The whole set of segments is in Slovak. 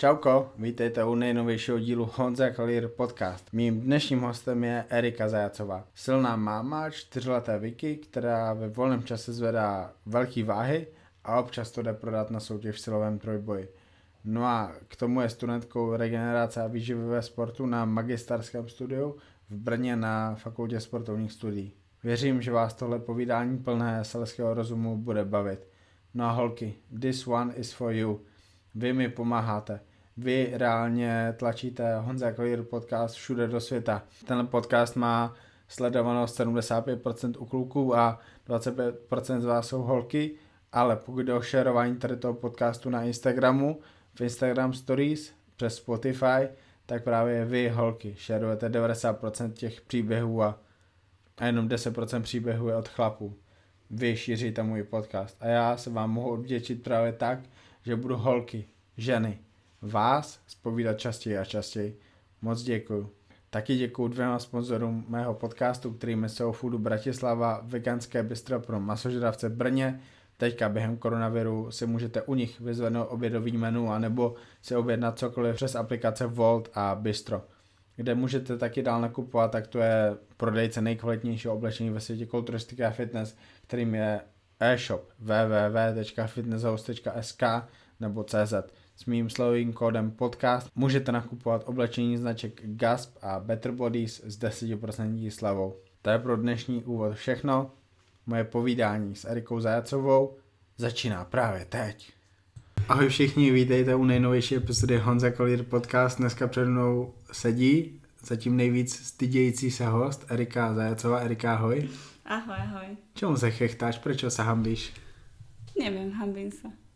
Čauko, vítejte u nejnovějšího dílu Honza Kalír podcast. Mým dnešním hostem je Erika Zajacová. Silná máma čtyřleté Vicky, která ve volném čase zvedá velké váhy a občas to jde prodat na soutěž v silovém trojboji. No a k tomu je studentkou regenerace a výživy ve sportu na magisterském studiu v Brně na Fakultě sportovních studií. Věřím, že vás tohle povídání plné selského rozumu bude bavit. No a holky, this one is for you. Vy mi pomáháte. Vy reálně tlačíte Honza Clear podcast všude do světa. Tenhle podcast má sledovanost 75% u kluků a 25% z vás jsou holky, ale pokud jde o šerování tady toho podcastu na Instagramu, v Instagram Stories, přes Spotify, tak právě vy, holky, šerujete 90% těch příběhů a, a jenom 10% příběhů je od chlapů. Vy šíříte můj podcast a já se vám mohu odvděčit právě tak, že budu holky, ženy, vás spovídat častěji a častěji. Moc děkuju. Taky děkuji dvěma sponzorům mého podcastu, kterými jsou Foodu Bratislava, veganské bistro pro masožravce Brně. Teďka během koronaviru si můžete u nich vyzvednout obědový menu anebo si objednat cokoliv přes aplikace Volt a Bistro. Kde můžete taky dál nakupovat, tak to je prodejce nejkvalitnějšího oblečení ve světě kulturistiky a fitness, kterým je e-shop www.fitnesshouse.sk nebo CZ. S mým slovým kódem podcast můžete nakupovat oblečení značek Gasp a Better Bodies s 10% slevou. To je pro dnešní úvod všechno. Moje povídání s Erikou Zajacovou začíná právě teď. Ahoj všichni, vítejte u nejnovější epizody Honza Collier podcast. Dneska před mnou sedí zatím nejvíc stydějící se host Erika Zajacová. Erika, ahoj. Ahoj, ahoj. Čemu se chechtáš? Prečo sa hambíš? Nevím, hambím se.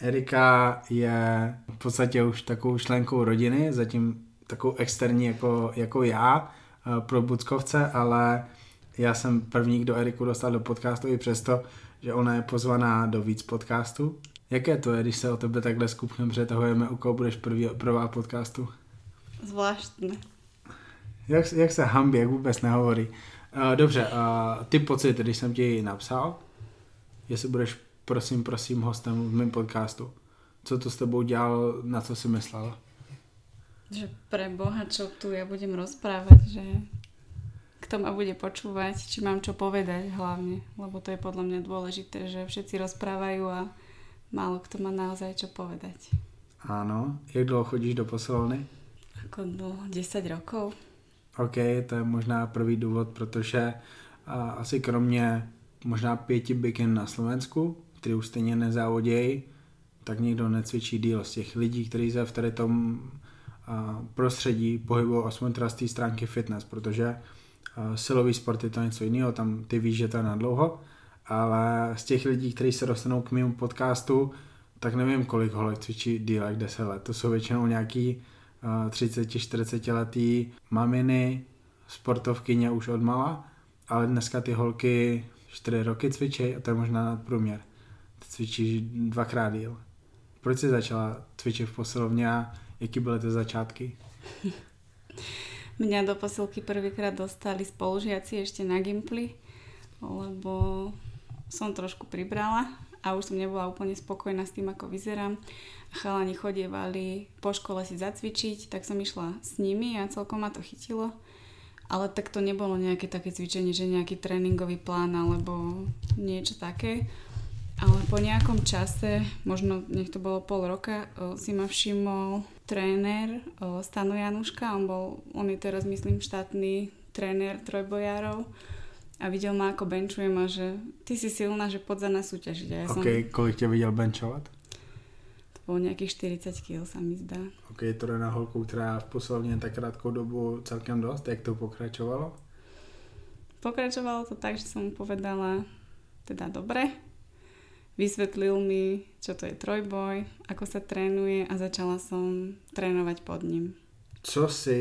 Erika je v podstatě už takovou členkou rodiny, zatím takovou externí jako, jako já eh, pro Buckovce, ale já jsem první, kdo Eriku dostal do podcastu i přesto, že ona je pozvaná do víc podcastů. Jaké to je, když se o tebe takhle skupkem přetahujeme, u koho budeš první, prvá podcastu? Zvláštné. Jak, jak se hambí, jak vůbec nehovorí. Uh, dobře, uh, ty pocity, když jsem ti napsal, jestli budeš prosím, prosím hostem v mém podcastu. Co to s tebou dělalo, na co si myslela? Že pre Boha, čo tu ja budem rozprávať, že kto ma bude počúvať, či mám čo povedať hlavne, lebo to je podľa mňa dôležité, že všetci rozprávajú a málo kto má naozaj čo povedať. Áno. Jak dlho chodíš do posilovny? Ako do 10 rokov. OK, to je možná prvý důvod, protože a, asi kromě možná pěti bikin na Slovensku, který už stejně nezávodějí, tak nikdo necvičí díl z těch lidí, kteří se v tady tom prostředí pohybují aspoň teda z té stránky fitness, protože silový sport je to něco jiného, tam ty víš, že to je na dlouho, ale z těch lidí, kteří se dostanou k mému podcastu, tak nevím, kolik holek cvičí díl jak 10 let. To jsou většinou nějaký 30-40 letý maminy, sportovkyně už od mala, ale dneska ty holky 4 roky cvičí a to je možná nadprůměr cvičíš dvakrát díl. Proč jsi začala cvičit v posilovně a jaký byly ty začátky? Mňa do posilky prvýkrát dostali spolužiaci ešte na Gimply, lebo som trošku pribrala a už som nebola úplne spokojná s tým, ako vyzerám. Chalani chodievali po škole si zacvičiť, tak som išla s nimi a celkom ma to chytilo. Ale tak to nebolo nejaké také cvičenie, že nejaký tréningový plán alebo niečo také. Ale po nejakom čase, možno nech to bolo pol roka, si ma všimol tréner Stano Januška, on, bol, on je teraz myslím štátny tréner trojbojárov a videl ma ako benčujem a že ty si silná, že poď za nás súťažiť. A ja OK, som... kolik ťa videl benčovať? To bolo nejakých 40 kg sa mi zdá. OK, to je na holku, ktorá v poslední tak krátkou dobu celkem dosť. Jak to pokračovalo? Pokračovalo to tak, že som mu povedala teda dobre, Vysvetlil mi, čo to je trojboj, ako sa trénuje a začala som trénovať pod ním. Co si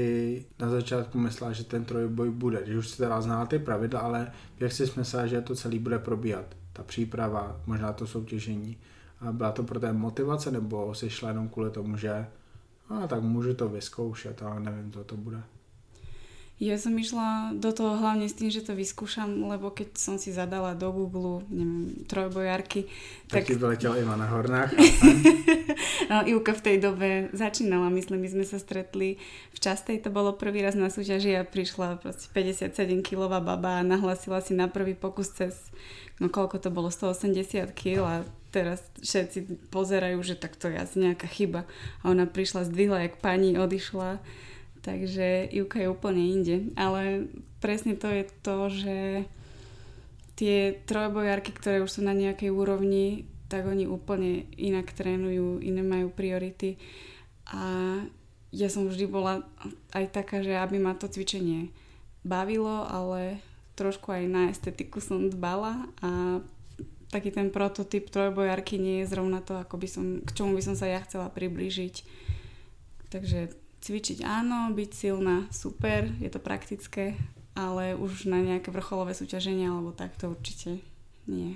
na začátku myslela, že ten trojboj bude? Když už si teda znala ty pravidla, ale jak si myslela, že to celý bude probíhat? Ta příprava, možná to soutěžení. A byla to pro té motivace, nebo si šla jenom kvůli tomu, že a tak můžu to vyzkoušet, ale nevím, co to bude. Ja som išla do toho hlavne s tým, že to vyskúšam, lebo keď som si zadala do Google, neviem, trojbojarky, tak... Tak ti vyletela Iva na hornách. no, Ivka v tej dobe začínala, myslím, my sme sa stretli v častej, to bolo prvý raz na súťaži a prišla proste 57 kilová baba a nahlasila si na prvý pokus cez, no koľko to bolo, 180 kg a teraz všetci pozerajú, že tak to je asi nejaká chyba. A ona prišla, zdvihla jak pani, odišla Takže Ivka je úplne inde. Ale presne to je to, že tie trojbojárky, ktoré už sú na nejakej úrovni, tak oni úplne inak trénujú, iné majú priority. A ja som vždy bola aj taká, že aby ma to cvičenie bavilo, ale trošku aj na estetiku som dbala a taký ten prototyp trojbojárky nie je zrovna to, ako by som, k čomu by som sa ja chcela priblížiť. Takže Cvičiť áno, byť silná super, je to praktické, ale už na nejaké vrcholové súťaženie alebo tak to určite nie.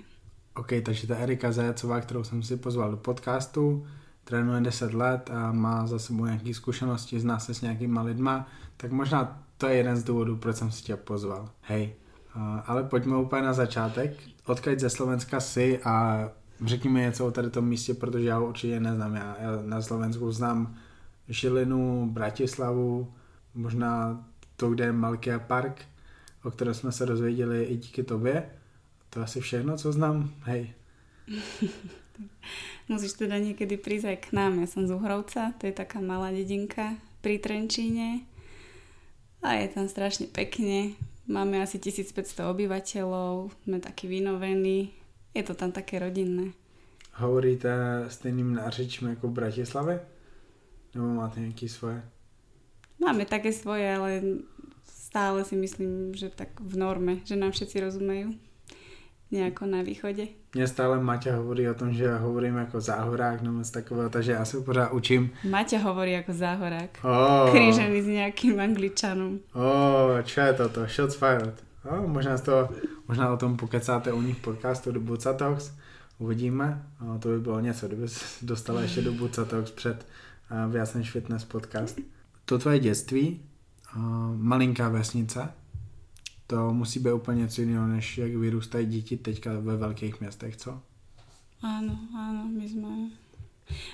OK, takže ta Erika Zajacová, kterou jsem si pozval do podcastu, trénuje 10 let a má za sebou nějaké zkušenosti, zná se s nějakýma lidma, tak možná to je jeden z důvodů, proč jsem si tě pozval. Hej, ale pojďme úplně na začátek. Odkud ze Slovenska si a řekni mi něco o tady tom místě, protože já ho určitě neznám. Já, já na Slovensku znám Žilinu, Bratislavu, možná to, kde je Malkia Park, o kterém jsme se dozvěděli i díky tobě. To asi všechno, co znám. Hej. Musíš teda niekedy prísť aj k nám. Ja som z Uhrovca, to je taká malá dedinka pri Trenčíne. A je tam strašne pekne. Máme asi 1500 obyvateľov, sme takí vynovení. Je to tam také rodinné. Hovoríte stejným nářečím ako v Bratislave? Nebo máte nejaké svoje? Máme také svoje, ale stále si myslím, že tak v norme, že nám všetci rozumejú nejako na východe. Mně stále Maťa hovorí o tom, že hovorím jako záhorák nebo z takového, takže já se pořád učím. Maťa hovorí jako záhorák. Oh. Krížený s nějakým angličanom. Oh, čo je toto? Shots fired. Oh, možná, z toho, možná o tom pokecáte u nich podcastu do Buca Talks. Uvidíme. Oh, to by bylo něco, kdyby se dostala ještě do Buca Talks před viac než fitness podcast. To tvoje dětství, malinká vesnice, to musí být úplně něco než jak vyrůstají děti teďka ve velkých městech, co? Áno, áno, my sme...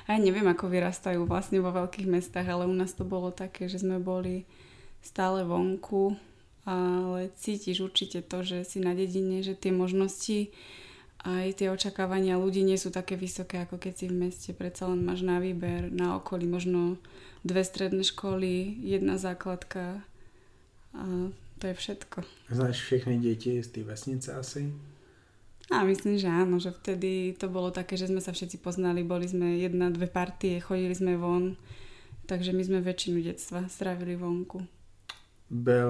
A ja neviem, ako vyrastajú vlastne vo veľkých mestách, ale u nás to bolo také, že sme boli stále vonku, ale cítiš určite to, že si na dedine, že tie možnosti aj tie očakávania ľudí nie sú také vysoké, ako keď si v meste. Predsa len máš na výber, na okolí možno dve stredné školy, jedna základka a to je všetko. Znáš všechny deti z tej vesnice asi? A myslím, že áno, že vtedy to bolo také, že sme sa všetci poznali, boli sme jedna, dve partie, chodili sme von, takže my sme väčšinu detstva strávili vonku. Byl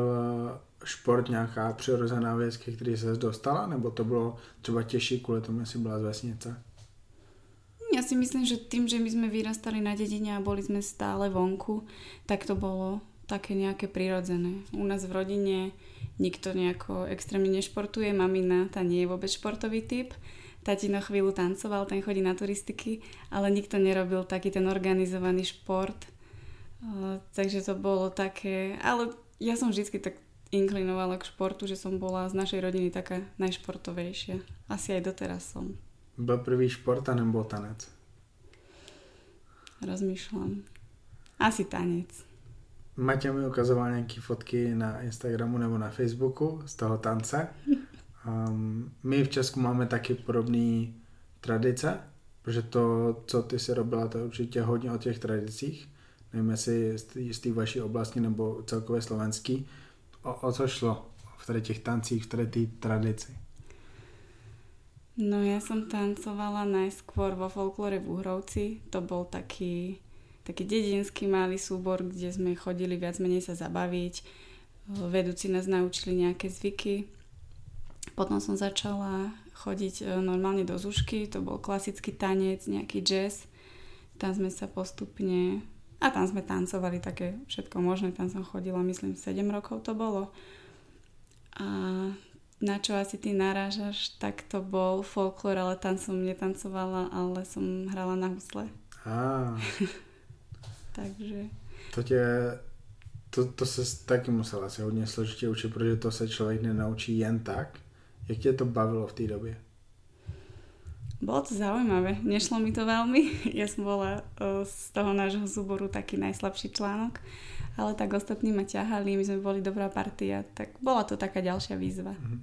šport nějaká přirozená věc, ke který se dostala, nebo to bylo třeba těžší kvůli tomu, jestli byla z vesnice? Ja si myslím, že tým, že my sme vyrastali na dedine a boli sme stále vonku, tak to bolo také nejaké prirodzené. U nás v rodine nikto nejako extrémne nešportuje, mamina, tá nie je vôbec športový typ, tatino chvíľu tancoval, ten chodí na turistiky, ale nikto nerobil taký ten organizovaný šport. takže to bolo také, ale ja som vždy tak inklinovala k športu, že som bola z našej rodiny taká najšportovejšia. Asi aj doteraz som. Byl prvý šport a nebo tanec? Rozmýšľam. Asi tanec. Maťa mi ukazoval nějaké fotky na Instagramu nebo na Facebooku z toho tance. Um, my v Česku máme taky podobné tradice, protože to, co ty si robila, to je určitě hodně o těch tradicích. Nevím, jestli z té vaší oblasti nebo celkově slovenský o, o co šlo v tady těch tancích, v tady té tradici? No ja som tancovala najskôr vo folklore v Uhrovci. To bol taký, taký dedinský malý súbor, kde sme chodili viac menej sa zabaviť. Vedúci nás naučili nejaké zvyky. Potom som začala chodiť e, normálne do Zušky, to bol klasický tanec, nejaký jazz. Tam sme sa postupne a tam sme tancovali také všetko možné, tam som chodila, myslím, 7 rokov to bolo. A na čo asi ty narážaš, tak to bol folklor, ale tam som netancovala, ale som hrala na husle. Ah. Takže... To tě to, to se taky musel asi hodně složitě učit, protože to se člověk nenaučí jen tak. Jak tě to bavilo v té době? Bolo to zaujímavé. Nešlo mi to veľmi. Ja som bola z toho nášho súboru taký najslabší článok, ale tak ostatní ma ťahali, my sme boli dobrá partia, tak bola to taká ďalšia výzva. Mhm.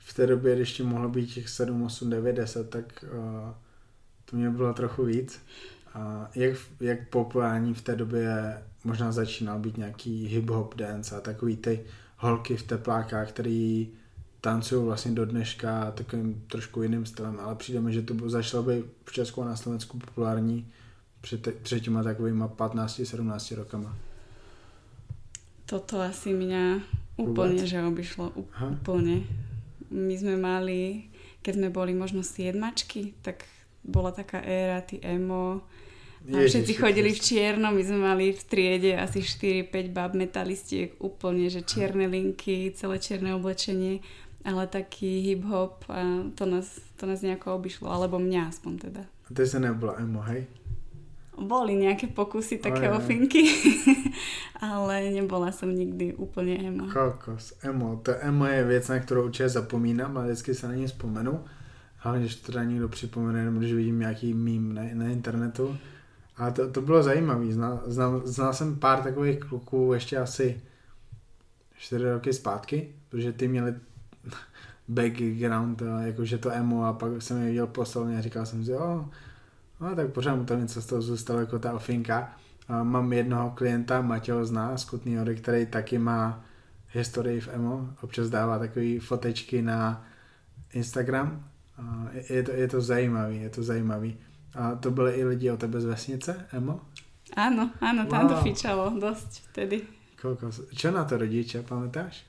V té době, když mohlo být těch 7, 8, 9, 10, tak uh, to mě bylo trochu víc. A jak, jak populární v té době možná začínal být nějaký hip-hop dance a takový ty holky v teplákách, který tancují vlastně do dneška takovým trošku jiným stylem, ale přijde mi, že to začalo být v Česku a na Slovensku populární před, těma takovýma 15-17 rokama. Toto asi mňa úplne, že obišlo. Úplne. My sme mali, keď sme boli možno siedmačky, tak bola taká éra, ty emo, tam všetci chodili v čiernom, my sme mali v triede asi 4-5 bab metalistiek, úplne, že čierne linky, celé čierne oblečenie, ale taký hip-hop a to nás, to nás nejako obišlo, alebo mňa aspoň teda. A ty sa nebola emo, hej? Boli nejaké pokusy, také Oj, ofinky, ale nebola som nikdy úplne emo. Kokos, emo. To emo je věc, na kterou určitě zapomínám, ale vždycky se na ní vzpomenu. Hlavně, když to teda někdo připomene, nebo když vidím nějaký mím na, na internetu, a to, to bylo zajímavé. Znal, znal, znal jsem pár takových kluků ještě asi 4 roky zpátky, protože ty měli background, jakože to emo a pak jsem je viděl posledně a říkal jsem si, jo, no tak pořád mu tam něco z toho zůstalo jako ta ofinka. A mám jednoho klienta, Matěho zná, z Kutný hory, který taky má historii v emo, občas dává takové fotečky na Instagram. A je, to, je to zajímavý, je to zajímavý. A to byli i lidi o tebe z vesnice, Emo? Áno, áno, tam wow. to fičalo dosť vtedy. Koľko, čo na to rodičia, pamätáš?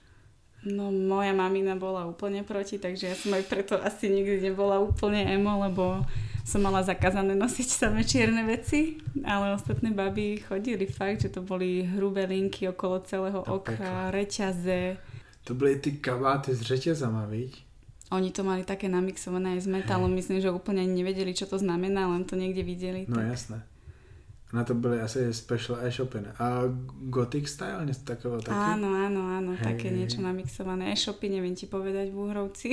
No moja mamina bola úplne proti, takže ja som aj preto asi nikdy nebola úplne emo, lebo som mala zakázané nosiť samé čierne veci, ale ostatné baby chodili fakt, že to boli hrubé linky okolo celého to oka, pekla. reťaze. To byly ty kabáty s řeťazama, viď? Oni to mali také namixované aj s metalom, myslím, že úplne ani nevedeli, čo to znamená, len to niekde videli. No tak... jasné. Na to byly asi special e-shopy. A Gothic style něco takového taky? Áno, áno, áno, hey. také niečo namixované. E-shopy, neviem ti povedať v Úhrovci.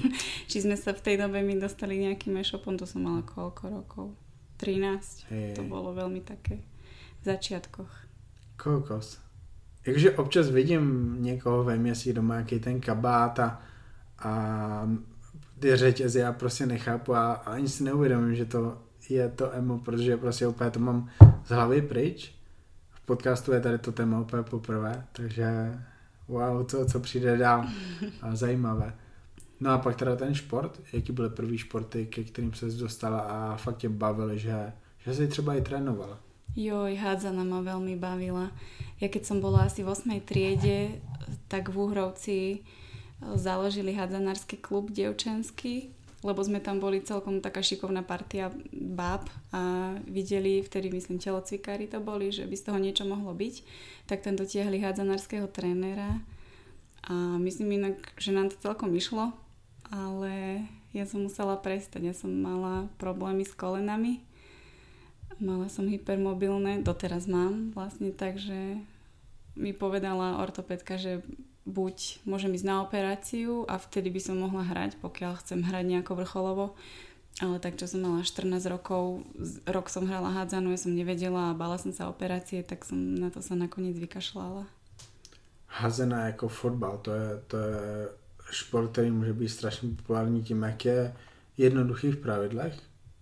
Či sme sa v tej dobe my dostali nejakým e-shopom, to som mala koľko rokov? 13. Hey. To bolo veľmi také v začiatkoch. Kokos. Jakože občas vidím někoho ve městě doma, jaký ten kabát a a ty řetězy já prostě nechápu a, a ani si neuvědomím, že to je to emo, protože prostě úplně to mám z hlavy pryč. V podcastu je tady to téma úplně poprvé, takže wow, co, co přijde dál. Zajímavé. No a pak teda ten šport, jaký byly první športy, ke kterým se dostala a fakt tě bavili, že, že si třeba i trénovala? Joj, hádzana ma veľmi bavila. Ja keď som bola asi v 8. triede, tak v Úhrovci založili hadzanársky klub dievčenský, lebo sme tam boli celkom taká šikovná partia báb a videli, vtedy myslím telocvikári to boli, že by z toho niečo mohlo byť, tak ten dotiahli hadzanárskeho trénera a myslím inak, že nám to celkom išlo, ale ja som musela prestať, ja som mala problémy s kolenami, mala som hypermobilné, doteraz mám vlastne, takže mi povedala ortopedka, že buď môžem ísť na operáciu a vtedy by som mohla hrať, pokiaľ chcem hrať nejako vrcholovo. Ale tak čo som mala 14 rokov, rok som hrala hádzanú, ja som nevedela a bala som sa operácie, tak som na to sa nakoniec vykašľala. Házená jako fotbal, to je, to je šport, který může být strašně populární tím, jak je jednoduchý v pravidlech,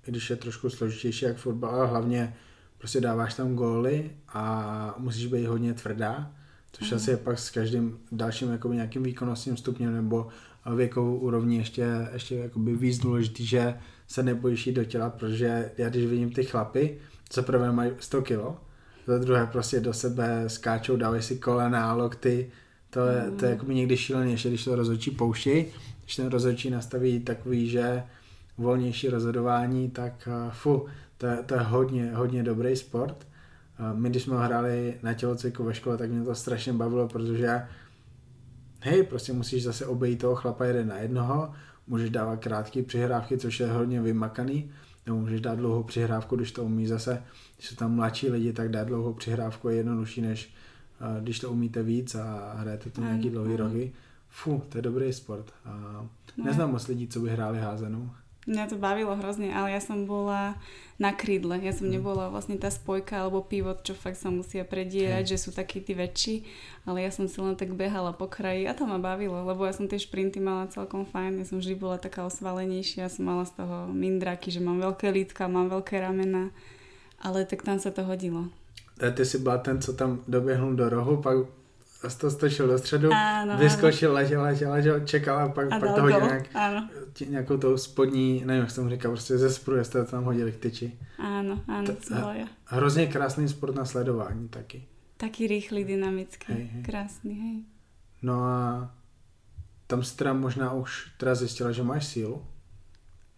i když je trošku složitější jak fotbal, ale hlavně prostě dáváš tam góly a musíš být hodně tvrdá Což asi je pak s každým dalším jakoby nějakým výkonnostním stupněm nebo věkovou úrovní ještě, ještě jakoby víc důležitý, že se nebojíš do těla, protože já když vidím ty chlapy, co prvé mají 100 kilo, za druhé prostě do sebe skáčou, dávají si kolena, lokty, to je, mm. to je jakoby někdy šílenější, když to rozhodčí pouštějí, když ten rozhodčí nastaví takový, že volnější rozhodování, tak uh, fu, to je, to je hodně, hodně dobrý sport my když jsme hráli na tělocviku ve škole, tak mě to strašně bavilo, protože hej, prostě musíš zase obejít toho chlapa jeden na jednoho, můžeš dávat krátké přihrávky, což je hodně vymakaný, nebo můžeš dát dlouhou přihrávku, když to umí zase, když jsou tam mladší lidi, tak dát dlouhou přihrávku je jednodušší, než a když to umíte víc a hrajete to nějaký dlouhý roky, fu, to je dobrý sport. A neznám moc lidí, co by hráli házenou. Mňa to bavilo hrozne, ale ja som bola na krídle. Ja som mm. nebola vlastne tá spojka alebo pivot, čo fakt sa musia predierať, hey. že sú takí tí väčší. Ale ja som si len tak behala po kraji a to ma bavilo, lebo ja som tie šprinty mala celkom fajn. Ja som vždy bola taká osvalenejšia, som mala z toho mindraky, že mám veľké lítka, mám veľké ramena. Ale tak tam sa to hodilo. A ty si byla ten, co tam doběhnul do rohu, pak to stočil do středu, áno, vyskočil, ležel, ležel, ležel, čekal a pak, a pak to hodil nějak, tí, nějakou tou spodní, nevím, jak jsem říkal, prostě ze spruje jste tam hodili k tyči. Áno, áno, to ja. Hrozně krásný sport na sledování taky. Taký rýchly, dynamický, hej, hej. krásný, hej. No a tam si teda možná už teda zjistila, že máš sílu.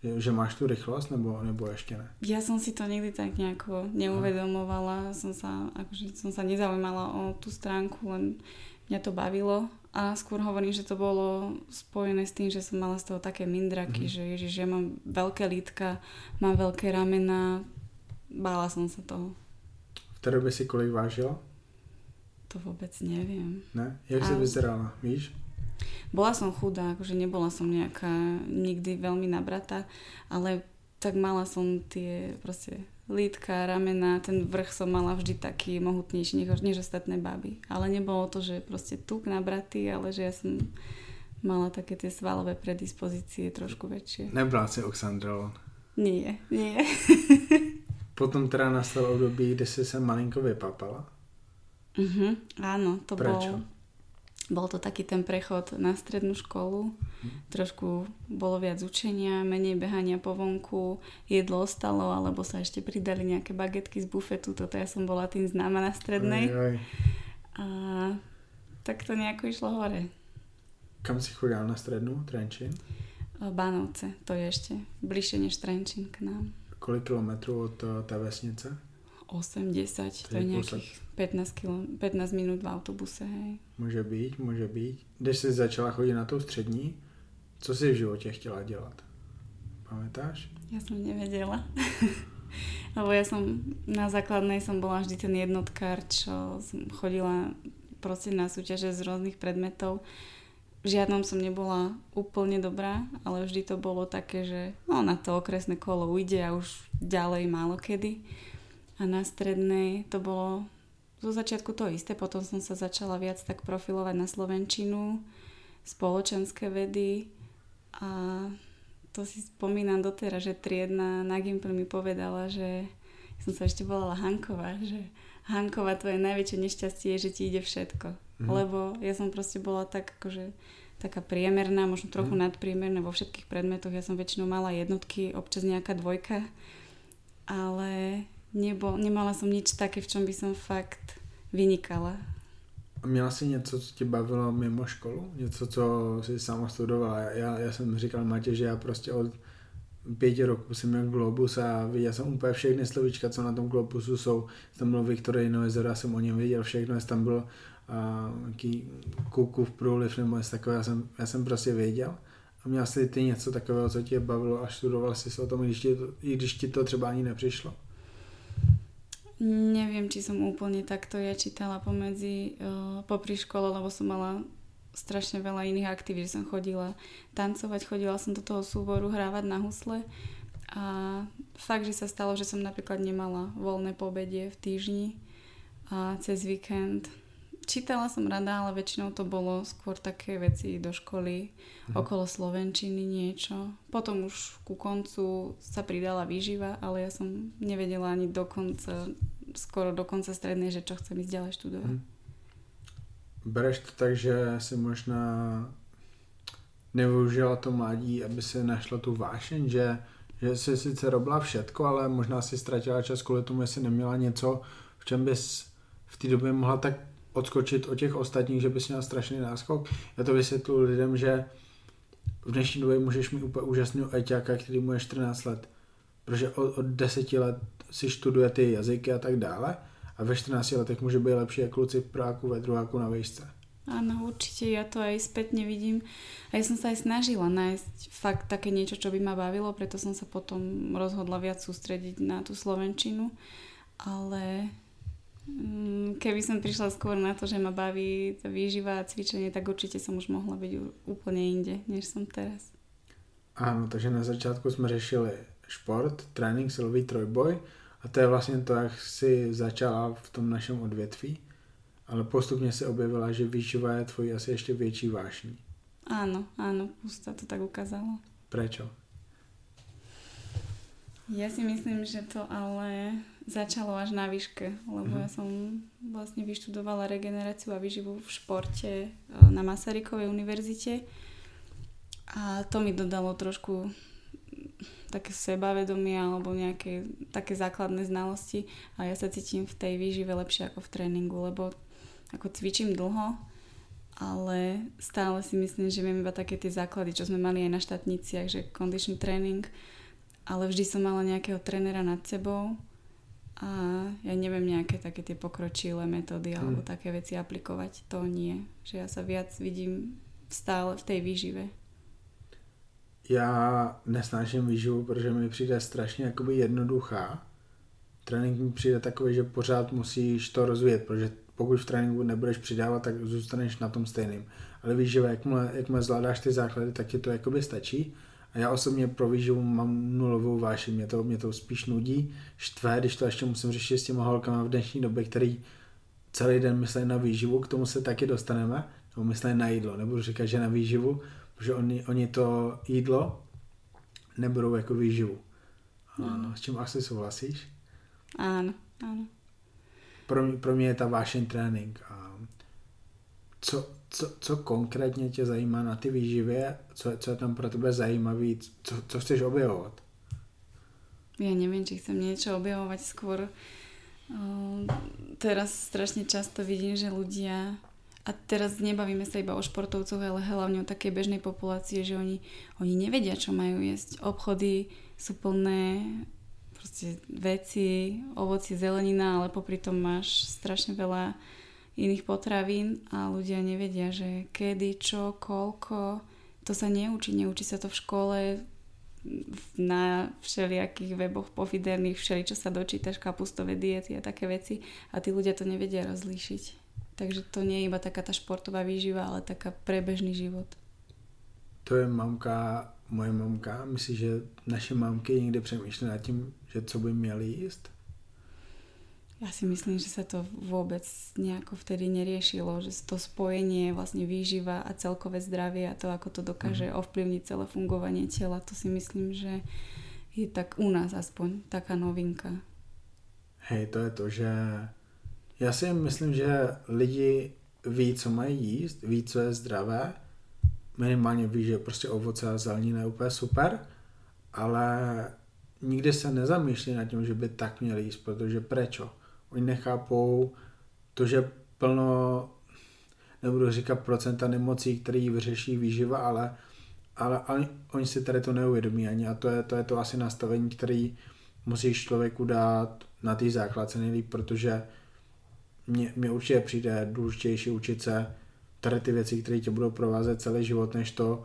Že máš tu rýchlosť, nebo, nebo ešte ne? Ja som si to nikdy tak nejako neuvedomovala. Som sa, akože som sa nezaujímala o tú stránku, len mňa to bavilo. A skôr hovorím, že to bolo spojené s tým, že som mala z toho také mindraky, mm. že ježiš, ja mám veľké lítka, mám veľké ramena. Bála som sa toho. V tej dobe si kolik vážila? To vôbec neviem. Ne? Jak si vyzerala, víš? Bola som chudá, akože nebola som nejaká nikdy veľmi nabratá, ale tak mala som tie proste lítka, ramena, ten vrch som mala vždy taký mohutnejší než, než ostatné baby. Ale nebolo to, že proste tuk nabratý, ale že ja som mala také tie svalové predispozície trošku väčšie. Nebrala si Oxandrolon? Nie, nie. Potom teda nastalo období, kde si sa malinko vypapala? Uh-huh, áno, to Prečo? bol bol to taký ten prechod na strednú školu. Trošku bolo viac učenia, menej behania po vonku, jedlo ostalo, alebo sa ešte pridali nejaké bagetky z bufetu. Toto ja som bola tým známa na strednej. Aj, aj. A tak to nejako išlo hore. Kam si chodila na strednú? Trenčín? Bánovce, to je ešte bližšie než Trenčín k nám. Kolik kilometrů od eh, té vesnice? 8, 10, to je nejakých 15, kilo, 15 minút v autobuse, hej. Může být, může být. Když jsi začala chodit na tou střední, co jsi v životě chtěla dělat? Pamätáš? Ja som nevedela. Lebo ja som na základnej som bola vždy ten jednotkár, čo som chodila proste na súťaže z rôznych predmetov. V žiadnom som nebola úplne dobrá, ale vždy to bolo také, že no, na to okresné kolo ujde a už ďalej málo kedy. A na strednej to bolo zo začiatku to isté, potom som sa začala viac tak profilovať na Slovenčinu, spoločenské vedy a to si spomínam doteraz, že triedna na Gimpel mi povedala, že som sa ešte volala Hanková, že Hanková tvoje najväčšie nešťastie je, že ti ide všetko. Mm. Lebo ja som proste bola tak akože taká priemerná, možno trochu mm. nadpriemerná vo všetkých predmetoch. Ja som väčšinou mala jednotky, občas nejaká dvojka, ale nebo, nemala som nič také, v čom by som fakt vynikala. Měla jsi něco, co tě bavilo mimo školu? Něco, co jsi sama studovala? Já, já jsem říkal Matě, že já prostě od pěti roků jsem měl Globus a viděl jsem úplně všechny slovíčka, co na tom Globusu jsou. Tam byl Viktorino jezero, já jsem o něm viděl všechno, jestli tam byl nějaký v průliv nebo něco takového, já jsem, já jsem prostě věděl. A měl jsi ty něco takového, co tě bavilo a studoval jsi o tom, i když ti to, i když ti to třeba ani nepřišlo? Neviem, či som úplne takto ja čítala pomedzi, uh, popri škole, lebo som mala strašne veľa iných aktivít, som chodila tancovať, chodila som do toho súboru hrávať na husle. A fakt, že sa stalo, že som napríklad nemala voľné pobedie v týždni a cez víkend čítala som rada, ale väčšinou to bolo skôr také veci do školy, mhm. okolo Slovenčiny niečo. Potom už ku koncu sa pridala výživa, ale ja som nevedela ani do konca, skoro do konca strednej, že čo chcem ísť ďalej študovať. Mhm. Bereš to tak, že si možná nevyužila to mladí, aby si našla tu vášeň, že, že si sice robila všetko, ale možná si ztratila čas kvůli tomu, jestli neměla něco, v čem bys v té době mohla tak odskočit od těch ostatních, že bys měl strašný náskok. Já to vysvětlu lidem, že v dnešní době můžeš mít úplně úžasného ajťáka, který mu je 14 let. Protože od, od 10 let si študuje ty jazyky a tak dále a ve 14 letech může být lepší jak kluci v práku, ve druháku na výšce. Áno, určite, ja to aj spätne vidím. A ja som sa aj snažila nájsť fakt také niečo, čo by ma bavilo, preto som sa potom rozhodla viac sústrediť na tú Slovenčinu. Ale keby som prišla skôr na to, že ma baví tá výživa a cvičenie, tak určite som už mohla byť úplne inde, než som teraz. Ano, takže na začátku jsme řešili šport, trénink, silový trojboj a to je vlastně to, jak si začala v tom našem odvětví, ale postupně se objevila, že výživa je tvojí asi ještě větší vášní. Áno, áno, už sa to tak ukázalo. Prečo? Ja si myslím, že to ale začalo až na výške, lebo mm-hmm. ja som vlastne vyštudovala regeneráciu a výživu v športe e, na Masarykovej univerzite. A to mi dodalo trošku také sebavedomie alebo nejaké také základné znalosti. A ja sa cítim v tej výžive lepšie ako v tréningu, lebo ako cvičím dlho, ale stále si myslím, že viem iba také tie základy, čo sme mali aj na štátniciach, že condition training, ale vždy som mala nejakého trénera nad sebou a ja neviem nejaké také tie pokročilé metódy hmm. alebo také veci aplikovať. To nie. Že ja sa viac vidím stále v tej výžive. Já nesnáším výživu, protože mi přijde strašně jakoby jednoduchá. Trénink mi přijde takový, že pořád musíš to rozvíjet, protože pokud v tréninku nebudeš přidávat, tak zůstaneš na tom stejným. Ale výživa, jakmile, jakmile zvládáš ty základy, tak ti to jakoby stačí. A já osobně pro výživu mám nulovou váši, mě to, mě to spíš nudí, štve, když to ještě musím řešit s těma holkama v dnešní době, který celý den myslí na výživu, k tomu se taky dostaneme, nebo myslí na jídlo, nebudu říkat, že na výživu, protože oni, oni to jídlo nebudou jako výživu. A s čím asi souhlasíš? Áno, áno. Pro mě, pro mě je ta vášeň trénink. A co, co, co konkrétně tě zajímá na ty výživě, co, co je tam pro tebe zajímavý, co, co chceš objevovat? Ja neviem, či chcem niečo objavovať skôr. teraz strašne často vidím, že ľudia a teraz nebavíme sa iba o športovcoch, ale hlavne o takej bežnej populácie, že oni, oni nevedia, čo majú jesť. Obchody sú plné proste veci, ovoci, zelenina, ale popri tom máš strašne veľa iných potravín a ľudia nevedia, že kedy, čo, koľko. To sa neučí, neučí sa to v škole, na všelijakých weboch pofiderných, všeli, čo sa dočítaš, kapustové diety a také veci a tí ľudia to nevedia rozlíšiť. Takže to nie je iba taká tá športová výživa, ale taká prebežný život. To je mamka, moje mamka. Myslíš, že naše mamky někdy přemýšlí nad tím, že co by měli jíst? Ja si myslím, že sa to vôbec nejako vtedy neriešilo, že to spojenie vlastne výživa a celkové zdravie a to, ako to dokáže mm. ovplyvniť celé fungovanie tela, to si myslím, že je tak u nás aspoň taká novinka. Hej, to je to, že já si myslím, že lidi ví, co mají jíst, ví, co je zdravé, minimálně ví, že prostě ovoce a zelenina je úplně super, ale nikdy se nezamýšlí nad tím, že by tak měli jíst, protože prečo? Oni nechápou to, že plno, nebudu říkat procenta nemocí, který vyřeší výživa, ale, ale, ale oni si tady to neuvědomí ani a to je, to je to asi nastavení, který musíš člověku dát na té základce nejlíp, protože mně, mně určitě přijde důležitější učit se tady ty věci, které tě budou provázet celý život, než to,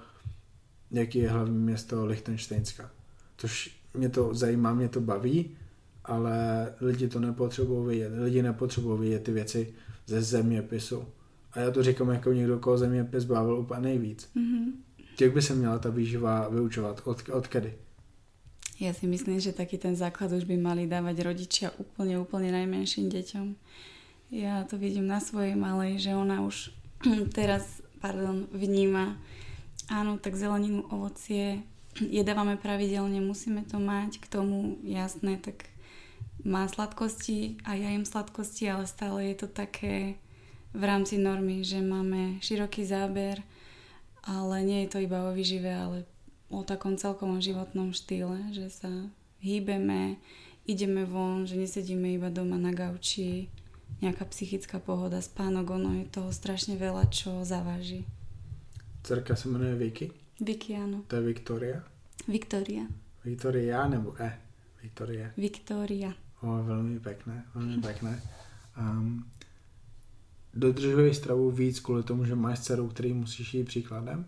jaký je hlavní město Lichtensteinska. Což mě to zajímá, mě to baví, ale lidi to nepotřebují vidět. Lidi nepotřebují vidět ty věci ze zeměpisu. A já to říkám jako někdo, koho zeměpis bavil úplně nejvíc. Mm-hmm. Jak by se měla ta výživa vyučovat? Od, od kedy? Ja si myslím, že taký ten základ už by mali dávať rodičia úplne, úplne najmenším deťom. Ja to vidím na svojej malej, že ona už teraz pardon, vníma, áno, tak zeleninu, ovocie jedávame pravidelne, musíme to mať, k tomu jasné, tak má sladkosti a ja jem sladkosti, ale stále je to také v rámci normy, že máme široký záber, ale nie je to iba o výžive, ale o takom celkovom životnom štýle, že sa hýbeme, ideme von, že nesedíme iba doma na gauči, nejaká psychická pohoda, spánok, ono je toho strašne veľa, čo zaváži. Cerka sa menuje Vicky? Vicky, áno. To je Viktoria? Viktoria. Viktoria nebo E? Viktoria. Viktoria. O, veľmi pekné, veľmi pekné. Um, dodržuješ stravu víc kvôli tomu, že máš dceru, ktorý musíš jít příkladem?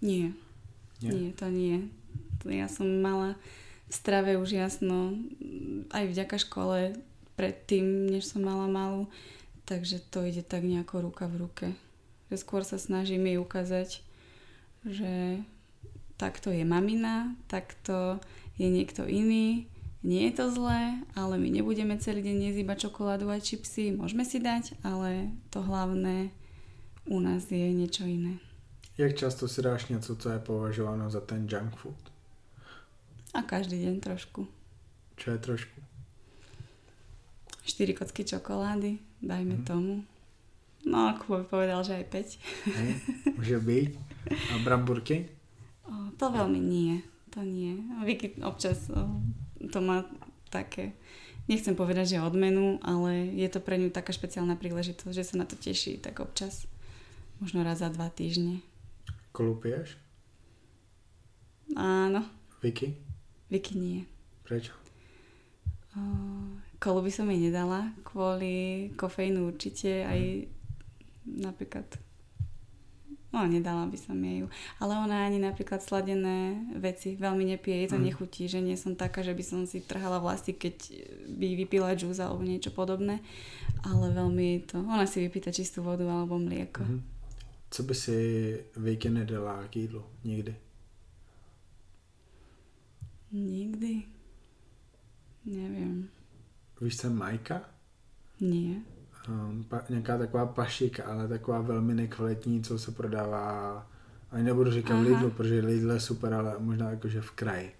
Nie. nie. Nie, to nie. Ja som mala v strave už jasno, aj vďaka škole, predtým, než som mala malú, takže to ide tak nejako ruka v ruke. Že skôr sa snažím jej ukázať, že takto je mamina, takto je niekto iný, nie je to zlé, ale my nebudeme celý deň jesť iba čokoládu a čipsy, môžeme si dať, ale to hlavné u nás je niečo iné. Jak často si dáš něco, co je považováno za ten junk food? A každý deň trošku. Čo je trošku? 4 kocky čokolády, dajme hmm. tomu. No, ako by povedal, že aj 5. Hej, môže byť. A bramburky? O, to veľmi nie. To nie. Vicky občas o, to má také, nechcem povedať, že odmenu, ale je to pre ňu taká špeciálna príležitosť, že sa na to teší tak občas. Možno raz za dva týždne. Kolupieš? Áno. Vicky? Vicky nie. Prečo? O, kolu by som jej nedala, kvôli kofeínu určite, aj napríklad No, nedala by som jej ju. Ale ona ani napríklad sladené veci veľmi nepije. Je to mm. nechutí, že nie som taká, že by som si trhala vlasy, keď by vypila džús alebo niečo podobné. Ale veľmi to... Ona si vypýta čistú vodu alebo mlieko. Mm. Co by si Vejke nedala k jídlu? Nikdy? Nikdy? Neviem. Víš, jsem Majka? Nie nějaká taková pašika, ale taková velmi nekvalitní, co se prodává, ani nebudu říkat Aha. Protože Lidl je super, ale možná jakože v kraji.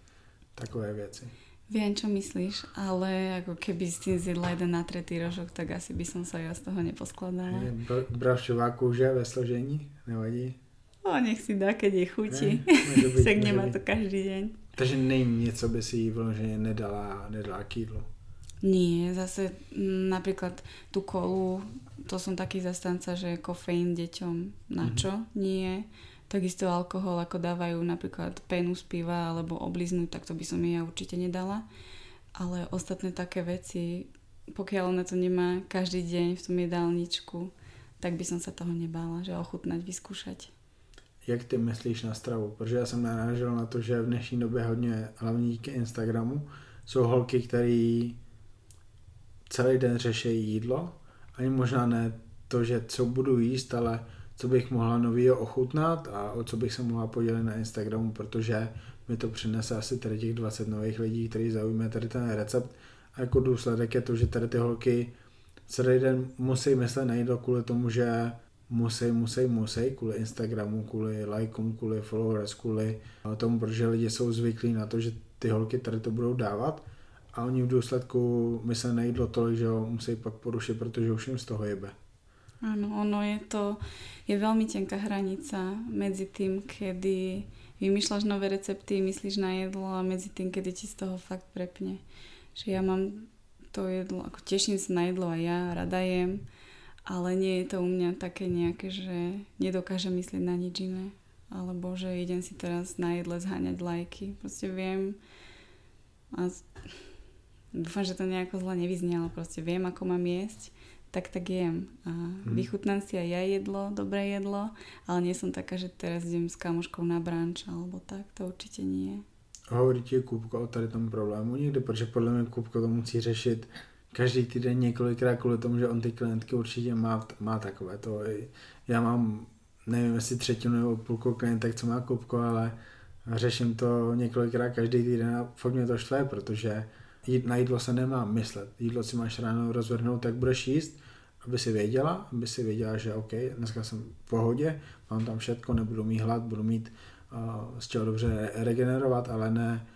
Takové věci. Viem, čo myslíš, ale ako keby si zjedla jeden natretý rožok, tak asi by som sa ja z toho neposkladala. Br- bravčová kůže ve složení, nevadí? O, nech si dá, keď je chutí. Tak nemá to každý deň. Takže není něco, by si jí vloženě nedala, nedala k jídlu. Nie, zase m, napríklad tú kolu, to som taký zastanca, že kofeín deťom na mhm. čo? Mm-hmm. Nie. Takisto alkohol, ako dávajú napríklad penu z piva alebo obliznúť, tak to by som ja určite nedala. Ale ostatné také veci, pokiaľ ona to nemá každý deň v tom jedálničku, tak by som sa toho nebála, že ochutnať, vyskúšať. Jak ty myslíš na stravu? Protože já jsem narážel na to, že v dnešní době hodně, hlavně díky Instagramu, jsou holky, které celý den řeší jídlo, ani možná ne to, že co budu jíst, ale co bych mohla novýho ochutnat a o co bych se mohla podělit na Instagramu, protože mi to přinese asi tady těch 20 nových lidí, kteří zaujme tady ten recept. A jako důsledek je to, že tady ty holky celý den musí myslet na jídlo kvůli tomu, že musí, musí, musí, kvůli Instagramu, kvůli lajkům, kvůli followers, kvůli tomu, protože lidi jsou zvyklí na to, že ty holky tady to budou dávat a oni v důsledku mi se nejídlo tolik, že ho musí pak porušit, protože už jim z toho jebe. Áno, ono je to, je veľmi tenká hranica medzi tým, kedy vymýšľaš nové recepty, myslíš na jedlo a medzi tým, kedy ti z toho fakt prepne. Že ja mám to jedlo, ako teším sa na jedlo a ja rada jem, ale nie je to u mňa také nejaké, že nedokážem myslieť na nič iné. Alebo že idem si teraz na jedle zháňať lajky. Proste viem a dúfam, že to nejako zle nevyznie, ale proste viem, ako mám jesť, tak tak jem. A mm. vychutnám si aj ja jedlo, dobré jedlo, ale nie som taká, že teraz idem s kamoškou na branč alebo tak, to určite nie. Hovorí ti Kupko o tady tom problému někdy, protože podle mě Kupko to musí řešit každý týden několikrát kvůli tomu, že on ty klientky určitě má, má takové to. Já mám, nevím, jestli třetinu nebo půlku klientek, co má Kupko, ale řeším to několikrát každý týden a fakt mě to štve, protože na jídlo se nemá myslet. Jídlo si máš ráno rozvrhnout, tak budeš jíst, aby si věděla, aby si věděla, že OK, dneska jsem v pohodě, mám tam všetko, nebudu mít hlad, budu mít uh, z čeho dobře regenerovat, ale ne,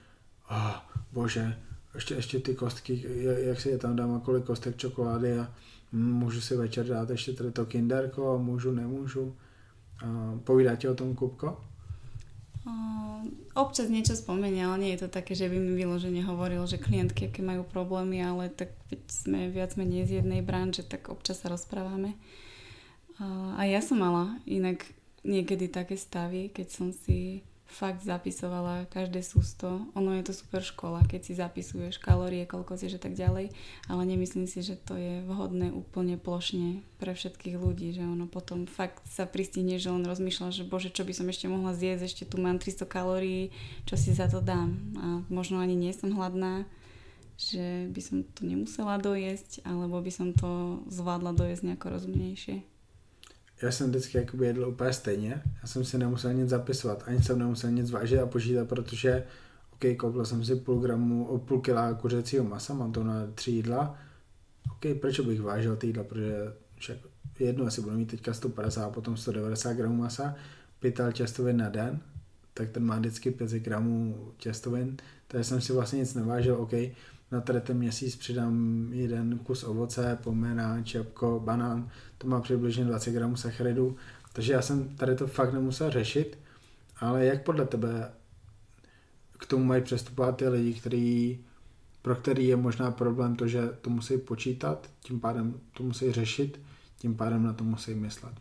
oh, bože, ještě, ještě ty kostky, jak si je tam dám, kolik kostek čokolády a můžu si večer dát ještě tady to kinderko, můžu, nemůžu. Uh, povídá ti o tom Kupko? Občas niečo spomenie, ale nie je to také, že by mi vyložene hovoril, že klientky, aké majú problémy, ale tak sme viac menej z jednej branže, tak občas sa rozprávame. A ja som mala inak niekedy také stavy, keď som si fakt zapisovala každé sústo. Ono je to super škola, keď si zapisuješ kalórie, koľko si, že tak ďalej, ale nemyslím si, že to je vhodné úplne plošne pre všetkých ľudí, že ono potom fakt sa pristihne, že on rozmýšľa, že bože, čo by som ešte mohla zjesť, ešte tu mám 300 kalórií, čo si za to dám a možno ani nie som hladná, že by som to nemusela dojesť, alebo by som to zvládla dojesť nejako rozumnejšie. Já jsem vždycky jakoby jedl úplně stejně. Já jsem si nemusel nic zapisovat, ani jsem nemusel nic vážit a počítat, protože OK, koupil jsem si půl gramu, půl kila kuřecího masa, mám to na tři jídla. OK, proč bych vážil ty jídla, protože však jedno, jestli budu mít teďka 150 a potom 190 gramů masa, pytel těstovin na den, tak ten má vždycky 500 gramů těstovin, takže jsem si vlastně nic nevážil, OK, na tady ten měsíc přidám jeden kus ovoce, pomeranč, jabko, banán, to má přibližně 20 gramů sacharidů, takže já jsem tady to fakt nemusel řešit, ale jak podle tebe k tomu mají přestupovat ty lidi, který, pro který je možná problém to, že to musí počítat, tím pádem to musí řešit, tím pádem na to musí myslet.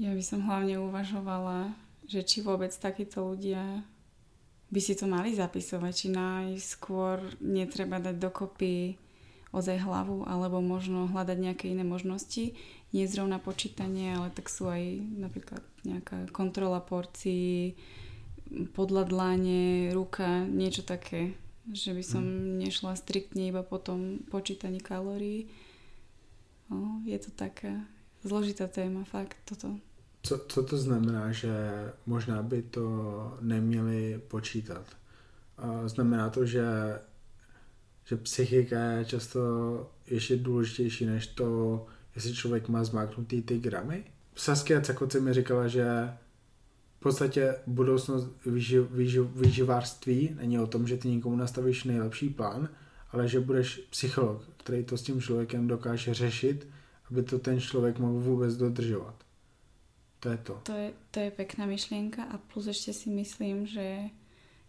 Ja by som hlavne uvažovala, že či vôbec takíto ľudia by si to mali zapisovať, či najskôr netreba dať dokopy ozaj hlavu, alebo možno hľadať nejaké iné možnosti. Nie zrovna počítanie, ale tak sú aj napríklad nejaká kontrola porcií, podľadlanie, ruka, niečo také. Že by som mm. nešla striktne iba po tom počítaní kalórií. No, je to taká zložitá téma, fakt toto. Co, co to znamená, že možná by to neměli počítat? Znamená to, že, že psychika je často ještě důležitější než to, jestli člověk má zmáknutý ty gramy? Saskia Cakoce mi říkala, že v podstatě budoucnost výživ, výživ, není o tom, že ty někomu nastavíš nejlepší plán, ale že budeš psycholog, který to s tím člověkem dokáže řešit, aby to ten člověk mohl vůbec dodržovat. To je to. To je, to je pekná myšlienka a plus ešte si myslím, že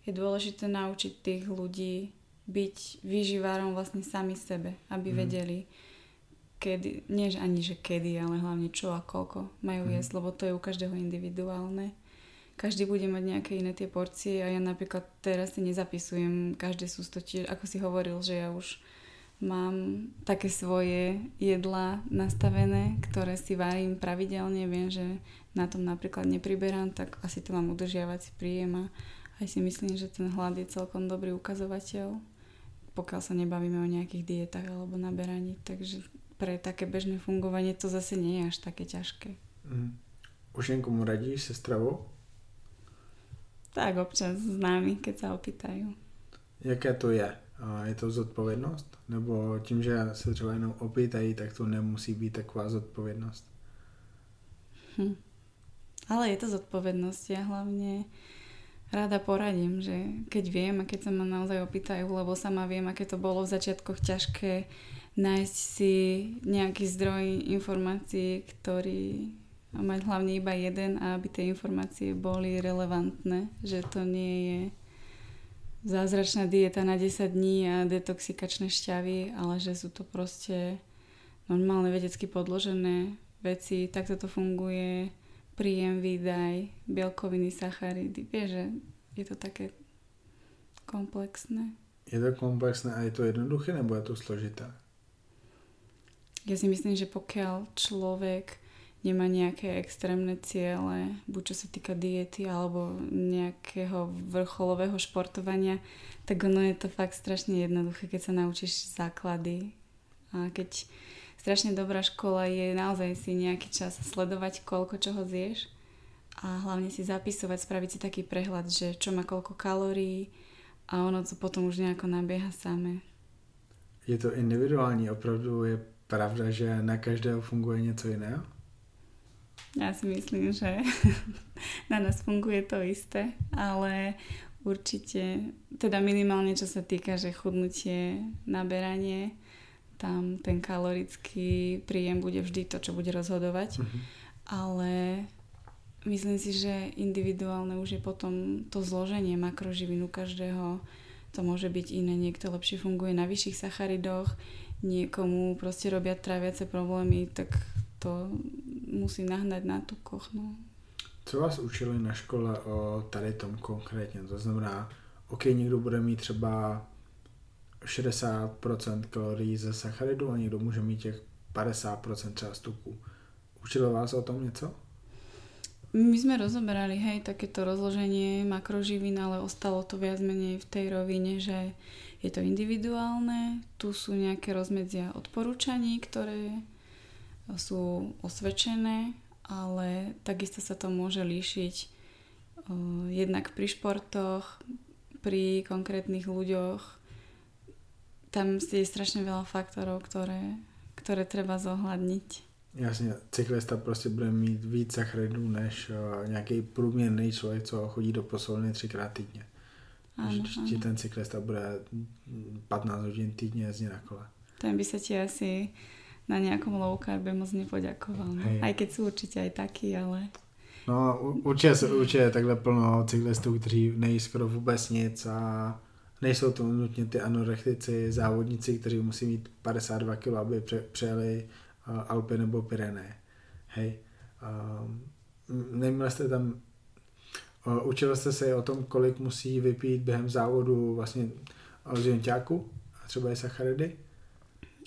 je dôležité naučiť tých ľudí byť vyživárom vlastne sami sebe, aby mm. vedeli, kedy, nie že ani že kedy, ale hlavne čo a koľko majú mm. jesť, lebo to je u každého individuálne. Každý bude mať nejaké iné tie porcie a ja napríklad teraz si nezapisujem každé sústo, ako si hovoril, že ja už mám také svoje jedla nastavené, ktoré si varím pravidelne. Viem, že na tom napríklad nepriberám, tak asi to mám udržiavací príjem a aj si myslím, že ten hlad je celkom dobrý ukazovateľ, pokiaľ sa nebavíme o nejakých dietách alebo naberaní. Takže pre také bežné fungovanie to zase nie je až také ťažké. Mm. Už niekomu radíš se stravou? Tak občas s námi, keď sa opýtajú. Jaké to je? Je to zodpovědnost? Nebo tím, že se třeba jenom opýtají, tak to nemusí být taková zodpovědnost? Hm. Ale je to zodpovednosť. Ja hlavne rada poradím, že keď viem a keď sa ma naozaj opýtajú, lebo sama viem, aké to bolo v začiatkoch ťažké nájsť si nejaký zdroj informácií, ktorý a mať hlavne iba jeden a aby tie informácie boli relevantné, že to nie je zázračná dieta na 10 dní a detoxikačné šťavy, ale že sú to proste normálne vedecky podložené veci, takto to funguje, príjem, výdaj, bielkoviny, sacharidy. Vieš, že je to také komplexné. Je to komplexné a je to jednoduché, nebo je to složité? Ja si myslím, že pokiaľ človek nemá nejaké extrémne ciele, buď čo sa týka diety alebo nejakého vrcholového športovania, tak ono je to fakt strašne jednoduché, keď sa naučíš základy. A keď strašne dobrá škola je naozaj si nejaký čas sledovať, koľko čoho zješ a hlavne si zapisovať, spraviť si taký prehľad, že čo má koľko kalórií a ono to potom už nejako nabieha samé. Je to individuální, opravdu je pravda, že na každého funguje něco jiného? Ja si myslím, že na nás funguje to isté, ale určite, teda minimálne čo sa týka, že chudnutie, naberanie, tam ten kalorický príjem bude vždy to, čo bude rozhodovať. Uh-huh. Ale myslím si, že individuálne už je potom to zloženie makroživín u každého. To môže byť iné. Niekto lepšie funguje na vyšších sacharidoch, niekomu proste robia tráviace problémy, tak to musí nahnať na tukoch. No. Co vás učili na škole o tady tom konkrétně? To znamená, OK, někdo bude mít třeba 60% kalorií ze sacharidu a někdo může mít těch 50% třeba z tuku. Učilo vás o tom něco? My sme rozoberali, hej, takéto rozloženie makroživín, ale ostalo to viac menej v tej rovine, že je to individuálne, tu sú nejaké rozmedzia odporúčaní, ktoré sú osvedčené, ale takisto sa to môže líšiť uh, jednak pri športoch, pri konkrétnych ľuďoch. Tam je strašne veľa faktorov, ktoré, ktoré treba zohľadniť. Jasně, cyklista prostě bude mít víc sacharidů než uh, nějaký průměrný člověk, co chodí do posilovny třikrát týdně. Když ti ten cyklista bude 15 hodin týdně jezdit na kole. Ten by se ti asi na nejakom low carbe moc nepoďakoval. No. Aj keď sú určite aj takí, ale... No určitě, určitě je takhle plno cyklistů, kteří nejí skoro vůbec nic a nejsou to nutně ty anorektici, závodníci, kteří musí mít 52 kg, aby pře- přejeli Alpy nebo Pyrené. Hej. Neměli jste tam, učili jste se o tom, kolik musí vypít během závodu vlastně a třeba i sacharidy?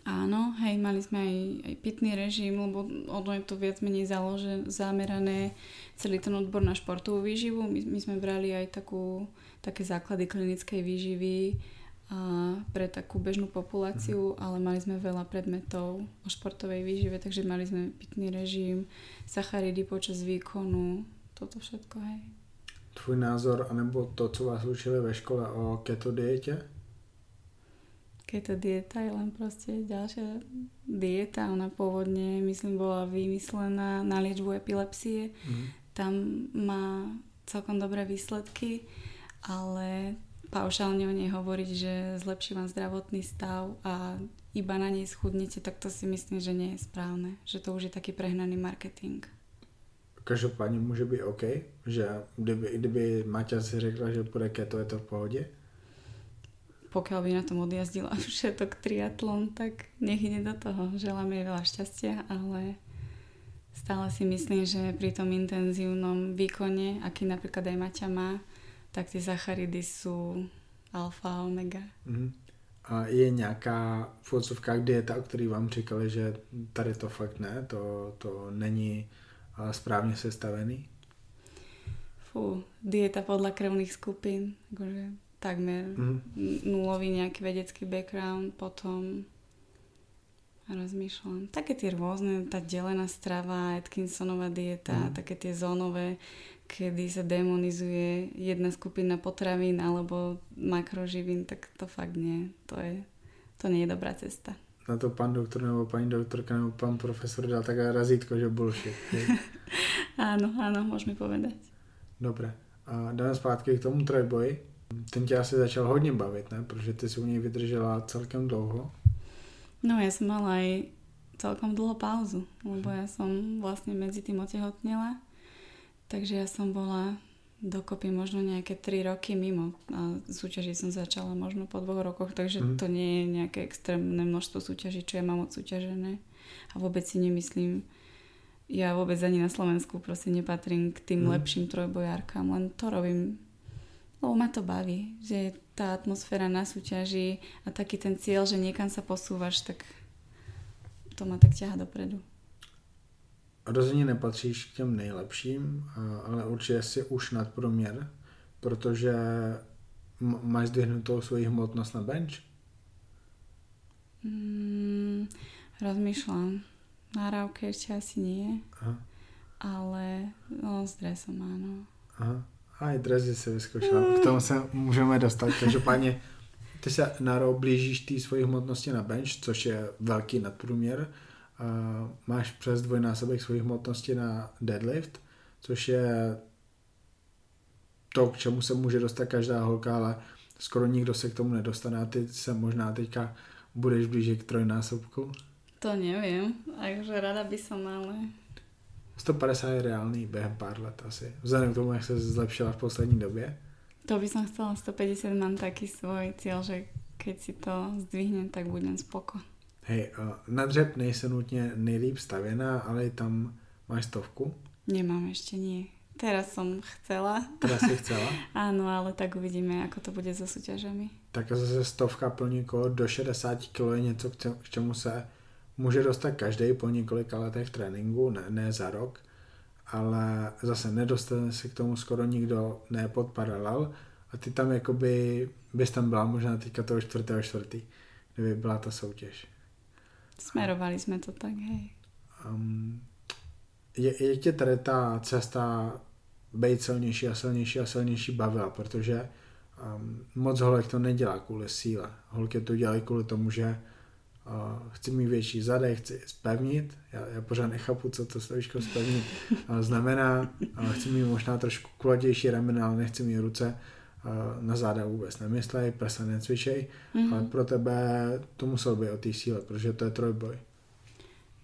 Áno, hej, mali sme aj, aj pitný režim, lebo ono je to viac menej založené, zamerané celý ten odbor na športovú výživu. My, my sme brali aj takú, také základy klinickej výživy, a pre takú bežnú populáciu, mm. ale mali sme veľa predmetov o športovej výžive, takže mali sme pitný režim, sacharidy počas výkonu, toto všetko, hej. Tvůj názor, anebo to, co vás učili ve škole o keto diete? Keto dieta je len proste ďalšia dieta. Ona pôvodne, myslím, bola vymyslená na liečbu epilepsie. Mm. Tam má celkom dobré výsledky, ale paušálne o nej hovoriť, že zlepší vám zdravotný stav a iba na nej schudnete, tak to si myslím, že nie je správne. Že to už je taký prehnaný marketing. Každopádně může být OK, že kdyby, kdyby Maťa si řekla, že bude keto, je to v pohodě? Pokiaľ by na tom odjazdila všetok triatlon, tak nech ide do toho. Želám jej veľa šťastia, ale stále si myslím, že pri tom intenzívnom výkone, aký napríklad aj Maťa má, tak ty sacharidy jsou alfa, omega. Mm. A je nějaká v dieta, o který vám říkali, že tady to fakt ne, to, to není správně sestavený? Fú, dieta podľa krevných skupín, akože takmer mm. nulový nejaký vedecký background, potom rozmýšľam. Také tie rôzne, tá delená strava, Atkinsonová dieta, mm. také tie zónové, kedy sa demonizuje jedna skupina potravín alebo makroživín, tak to fakt nie. To, je, to nie je dobrá cesta. Na to pan doktor nebo paní doktorka nebo pan profesor dal také razítko, že bullshit. áno, áno, môžeme povedať. Dobre. A dáme zpátky k tomu trojboji. Ten tě asi začal hodně bavit, ne? Protože ty si u něj vydržela celkem dlouho. No ja som mala aj celkom dlho pauzu, lebo ja som vlastne medzi tým otehotnela Takže ja som bola dokopy možno nejaké 3 roky mimo a súťaži som začala možno po dvoch rokoch, takže mm. to nie je nejaké extrémne množstvo súťaží, čo ja mám odsúťažené a vôbec si nemyslím, ja vôbec ani na Slovensku proste nepatrím k tým mm. lepším trojbojárkam, len to robím, lebo ma to baví, že tá atmosféra na súťaži a taký ten cieľ, že niekam sa posúvaš, tak to ma tak ťaha dopredu rozhodně nepatříš k těm nejlepším, ale určitě si už nadprůměr, protože máš zdvihnutou svoji hmotnost na bench? Mm, rozmýšľam. Nahrávke ešte asi nie. Aha. Ale no, s dresom áno. Aha. A i si vyzkoušela. K tomu se můžeme dostat. Každopádně ty se na blížíš té svojí hmotnosti na bench, což je velký nadprůměr máš přes dvojnásobek svých hmotnosti na deadlift, což je to, k čemu se může dostat každá holka, ale skoro nikdo se k tomu nedostane a ty se možná teďka budeš blíže k trojnásobku. To nevím, takže rada by som, ale... 150 je reálný během pár let asi. Vzhledem k tomu, jak se zlepšila v poslední době. To by som chcela, 150 mám taký svoj cieľ, že keď si to zdvihnem, tak budem spoko. Hej, na dřep nejse nutně nejlíp stavěná, ale tam máš stovku? Nemám ešte, nie. Teraz som chcela. Teraz si chcela? Áno, ale tak uvidíme, ako to bude so súťažami. Tak zase stovka pro někoho do 60 kg je něco, k čemu se může dostat každý po několika letech tréninku, ne, ne za rok. ale zase nedostane se k tomu skoro nikdo ne pod paralel a ty tam jakoby bys tam byla možná teďka toho čtvrtého čtvrtý, kdyby byla ta soutěž. Smerovali jsme to tak, hej. Um, je, je tě tady ta cesta být silnější a silnější a silnější bavila, protože um, moc holek to nedělá kvůli síle. Holky to dělají kvůli tomu, že chci mít větší zadek, chci spevnit. Já, já pořád nechápu, co to slovíčko spevnit znamená. Chci mít možná trošku kulatější ramena, ale nechci mít ruce na záda vůbec nemyslej, prsa necvičej, mm-hmm. ale pro tebe to muselo být o té síle, protože to je trojboj.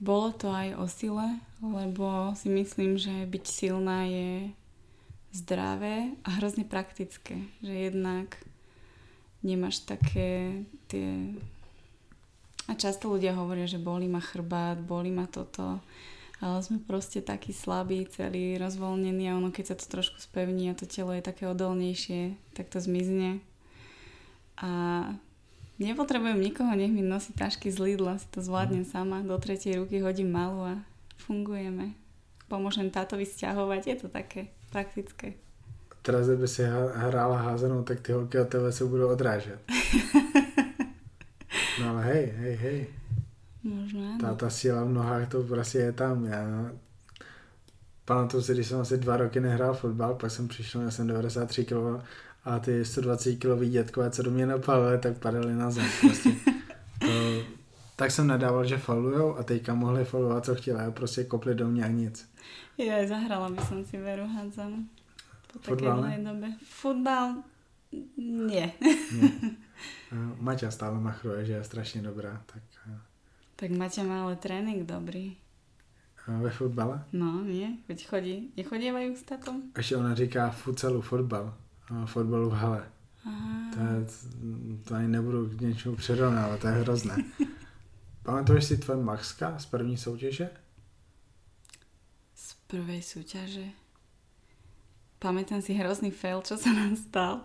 Bolo to aj o sile, lebo si myslím, že byť silná je zdravé a hrozne praktické. Že jednak nemáš také tie... A často ľudia hovoria, že boli ma chrbát, boli ma toto, ale sme proste takí slabí, celý rozvoľnení a ono keď sa to trošku spevní a to telo je také odolnejšie, tak to zmizne. A nepotrebujem nikoho, nech mi nosí tašky z Lidla, si to zvládnem mhm. sama, do tretej ruky hodím malú a fungujeme. Pomôžem tátovi sťahovať, je to také praktické. Teraz, kdyby si hrála házenou, tak ty holky od tebe se budou odrážet. No ale hej, hej, hej. Možná. Ta, ta síla v nohách, to prostě je tam. Já pamatuju si, když jsem asi dva roky nehrál fotbal, pak jsem přišel, já jsem 93 kg a ty 120 kg dětkové, co do mě napadaly, tak padaly na zem. Prostě. To, tak jsem nadával, že falujou a teďka mohli falovat, co chtěli, a prostě kopli do mě a nic. Ja zahrala by som si veru hádzanú. Po Futbal, takej dobe. Futbal? Nie. nie. Maťa stále machruje, že je strašně dobrá. Tak, tak Maťa má ale trénink dobrý. Ve fotbale? No, nie. Veď chodí. Nechodívajú s tatom? Ještě ona říká futselu fotbal. Fotbalu v hale. Aha. To, je, to ani nebudu k něčemu přirovnávat, to je hrozné. Pamatuješ si tvoje Maxka z první soutěže? prvej súťaže. Pamätám si hrozný fail, čo sa nám stal.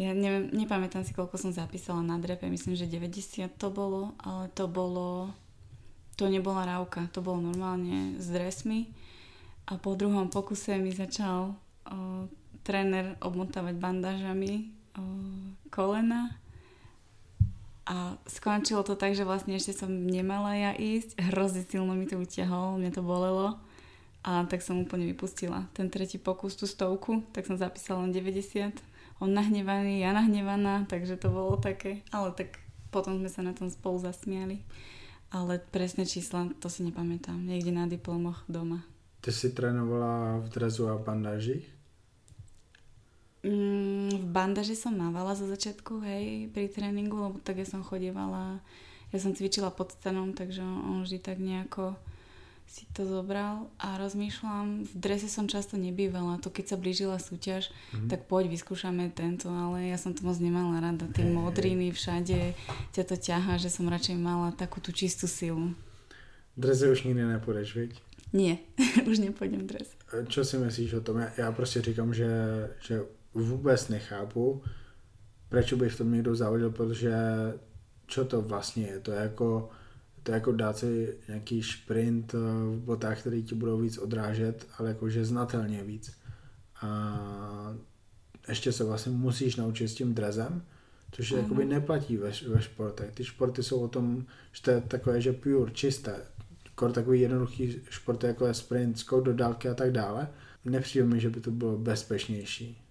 Ja neviem, nepamätám si, koľko som zapísala na drepe, myslím, že 90 to bolo, ale to bolo, to nebola rávka, to bolo normálne s dresmi. A po druhom pokuse mi začal o, tréner obmotávať bandážami o, kolena. A skončilo to tak, že vlastne ešte som nemala ja ísť, hrozne silno mi to utiahol, mne to bolelo. A tak som úplne vypustila ten tretí pokus, tú stovku, tak som zapísala len 90. On nahnevaný, ja nahnevaná, takže to bolo také, ale tak potom sme sa na tom spolu zasmiali. Ale presné čísla, to si nepamätám. Niekde na diplomoch doma. Ty si trénovala v drezu a bandáži? Mm, v bandaži som mávala zo začiatku, hej, pri tréningu, lebo tak ja som chodievala, ja som cvičila pod stanom, takže on vždy tak nejako si to zobral a rozmýšľam, v drese som často nebývala, to keď sa blížila súťaž, mm-hmm. tak poď vyskúšame tento, ale ja som to moc nemala rada, tie hey, modriny všade, ťa to ťaha, že som radšej mala takú tú čistú silu. V drese už nikdy nepůjdeš, viď? Nie, už nepůjdem v drese. Čo si myslíš o tom? Já, já prostě říkám, že, že vůbec nechápu, proč by v tom někdo zavodil, protože čo to vlastně je? To je jako to je jako dát si nějaký šprint eh, v botách, který ti budou víc odrážet, ale jakože znatelně víc. A ještě se vlastně musíš naučit s tím drezem, což uh-huh. jakoby neplatí ve, ve športech. Ty športy jsou o tom, že to je takové, že pure, čisté. Kor takový jednoduchý športy, jako je sprint, skok do dálky a tak dále. Nepřijde mi, že by to bylo bezpečnější.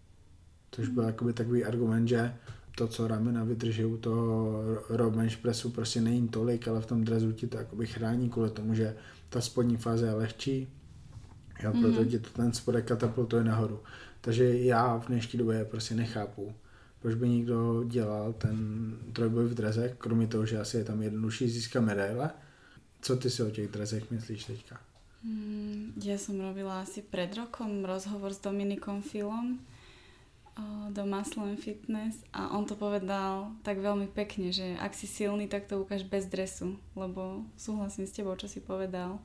Což byl jakoby takový argument, že to, co ramena vydrží u toho bench pressu, prostě není tolik, ale v tom drezu ti to jakoby chrání kvůli tomu, že ta spodní fáze je lehčí, jo, mm-hmm. proto ti to ten spodek katapultuje nahoru. Takže já v dnešní době prostě nechápu, proč by někdo dělal ten trojboj v drezech, kromě toho, že asi je tam jednodušší získat medaile. Co ty si o těch drezech myslíš teďka? Ja som robila asi pred rokom rozhovor s Dominikom Filom, do Muscle Fitness a on to povedal tak veľmi pekne, že ak si silný, tak to ukáž bez dresu, lebo súhlasím s tebou, čo si povedal,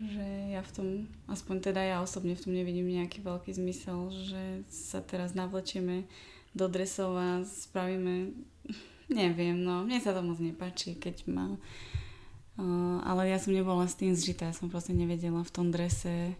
že ja v tom, aspoň teda ja osobne v tom nevidím nejaký veľký zmysel, že sa teraz navlečieme do dresov a spravíme, neviem, no, mne sa to moc nepáči, keď ma, uh, ale ja som nebola s tým zžitá, ja som proste nevedela v tom drese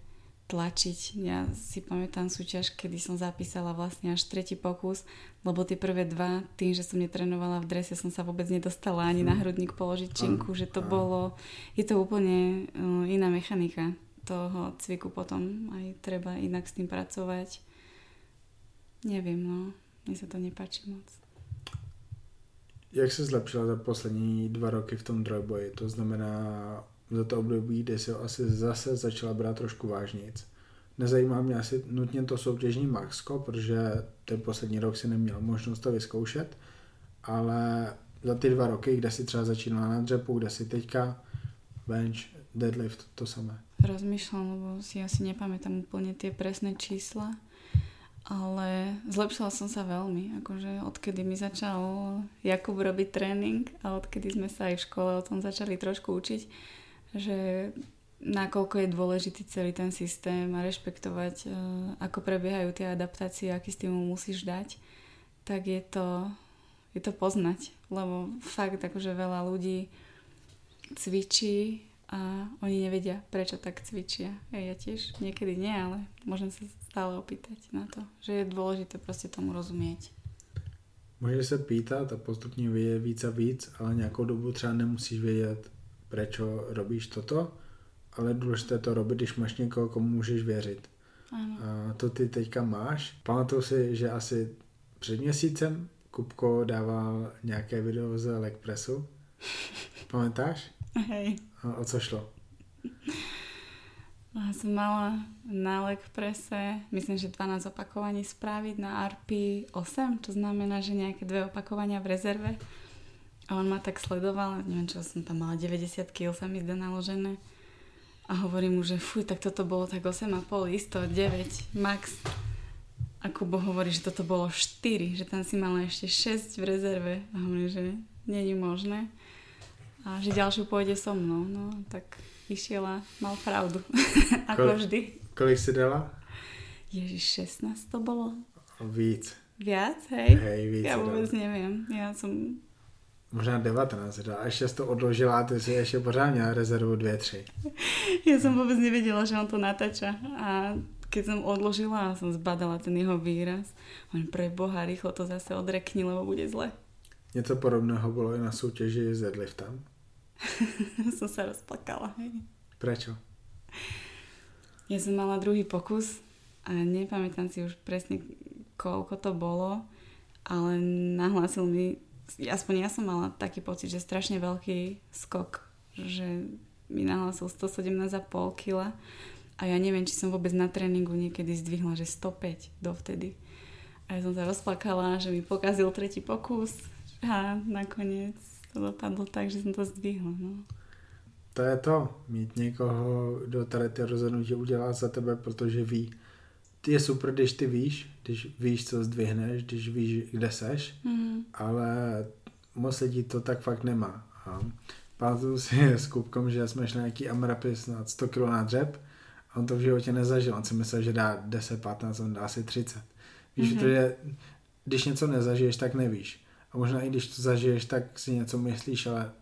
tlačiť. Ja si pamätám súťaž, kedy som zapísala vlastne až tretí pokus, lebo tie prvé dva, tým, že som netrenovala v drese, som sa vôbec nedostala ani na hm. hrudník položiť činku, že to bolo, je to úplne uh, iná mechanika toho cviku potom, aj treba inak s tým pracovať. Neviem, no, mne sa to nepáči moc. Jak se zlepšila za poslední dva roky v tom trojboji? To znamená za to období, kdy se asi zase začala brát trošku vážnic. Nezajímá mě asi nutně to soutěžní maxko, protože ten poslední rok si neměl možnost to vyzkoušet, ale za ty dva roky, kde si třeba začínala na dřepu, kde si teďka bench, deadlift, to samé. Rozmýšľam, lebo si asi nepamätám úplne tie presné čísla ale zlepšila som sa veľmi, akože odkedy mi začal Jakub robiť tréning a odkedy sme sa aj v škole o tom začali trošku učiť, že nakoľko je dôležitý celý ten systém a rešpektovať, e, ako prebiehajú tie adaptácie, aký stimul musíš dať, tak je to, je to poznať, lebo fakt akože veľa ľudí cvičí a oni nevedia, prečo tak cvičia. Ja tiež niekedy nie, ale môžem sa stále opýtať na to, že je dôležité proste tomu rozumieť. Můžeš se pýtat a postupně vědět víc a víc, ale nějakou dobu třeba nemusíš vědět, prečo robíš toto, ale důležité to robit, když máš někoho, komu můžeš věřit. Ano. A to ty teďka máš. Pamatuju si, že asi před měsícem Kupko dával nějaké video z Legpressu. Pamätáš? Hej. A o co šlo? Ja som mala na leg prese, myslím, že 12 opakovaní spraviť na RP 8, to znamená, že nejaké dve opakovania v rezerve. A on ma tak sledoval, neviem čo, som tam mala 90 kg sa mi zdá naložené. A hovorím mu, že fuj, tak toto bolo tak 8,5, isto, 9, max. A Kubo hovorí, že toto bolo 4, že tam si mala ešte 6 v rezerve. A hovorím, že není možné. A že ďalšiu pôjde so mnou. No, tak išiel a mal pravdu. Ako Kol- vždy. Kolik si dala? Ježiš, 16 to bolo. Víc. Viac, hej? Hej, víc. Ja vôbec dala. neviem. Ja som... Možná 19 dala. A ešte to odložila ty si ešte pořád měla rezervu 2-3. Ja som vôbec nevedela, že on to natáča. A keď som odložila a som zbadala ten jeho výraz, on pre Boha rýchlo to zase odrekni, lebo bude zle. Něco podobného bolo i na súťaži s deadliftem. som sa rozplakala. Prečo? Ja som mala druhý pokus a nepamätám si už presne koľko to bolo, ale nahlásil mi, aspoň ja som mala taký pocit, že strašne veľký skok, že mi nahlásil 117,5 kg a ja neviem, či som vôbec na tréningu niekedy zdvihla, že 105 dovtedy. A ja som sa rozplakala, že mi pokazil tretí pokus a nakoniec to dopadlo tak, že jsem to zdvihla. No. To je to, mít někoho, kdo tady ty rozhodnutí udělá za tebe, protože ví. Je super, když ty víš, když víš, co zdvihneš, když víš, kde seš, mm. ale moc lidí to tak fakt nemá. A pamatuju si s Kupkom, že jsme šli nějaký Amrapis na 100 kg na dřep a on to v životě nezažil. On si myslel, že dá 10-15, on dá asi 30. Víš, mm-hmm. protože když něco nezažiješ, tak nevíš. A možná i když to zažiješ, tak si něco myslíš, ale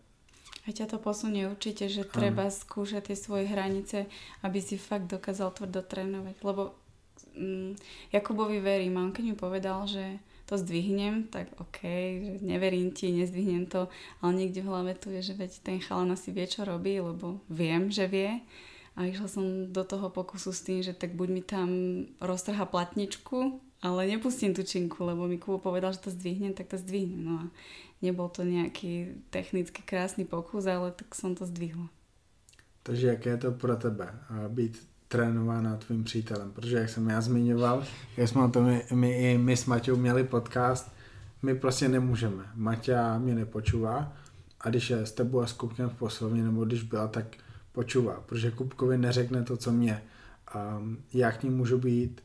a ťa to posunie určite, že treba skúšať tie svoje hranice, aby si fakt dokázal tvrdo trénovať. Lebo mm, Jakubovi verím on keď mi povedal, že to zdvihnem, tak OK, že neverím ti, nezdvihnem to, ale niekde v hlave tu je, že veď ten chalan asi vie, čo robí, lebo viem, že vie. A išla som do toho pokusu s tým, že tak buď mi tam roztrha platničku ale nepustím tú činku, lebo mi Kubo povedal, že to zdvihnem, tak to zdvihnem. No a nebol to nejaký technicky krásny pokus, ale tak som to zdvihla. Takže jaké je to pro tebe být trénována tvým přítelem? Protože jak jsem já zmiňoval, jak jsme to my, my, i my s Maťou měli podcast, my prostě nemůžeme. Maťa mě nepočúvá a když je s tebou a s Kupkem v poslovně, nebo když byla, tak počúvá, protože Kupkovi neřekne to, co mě. A já k ní můžu být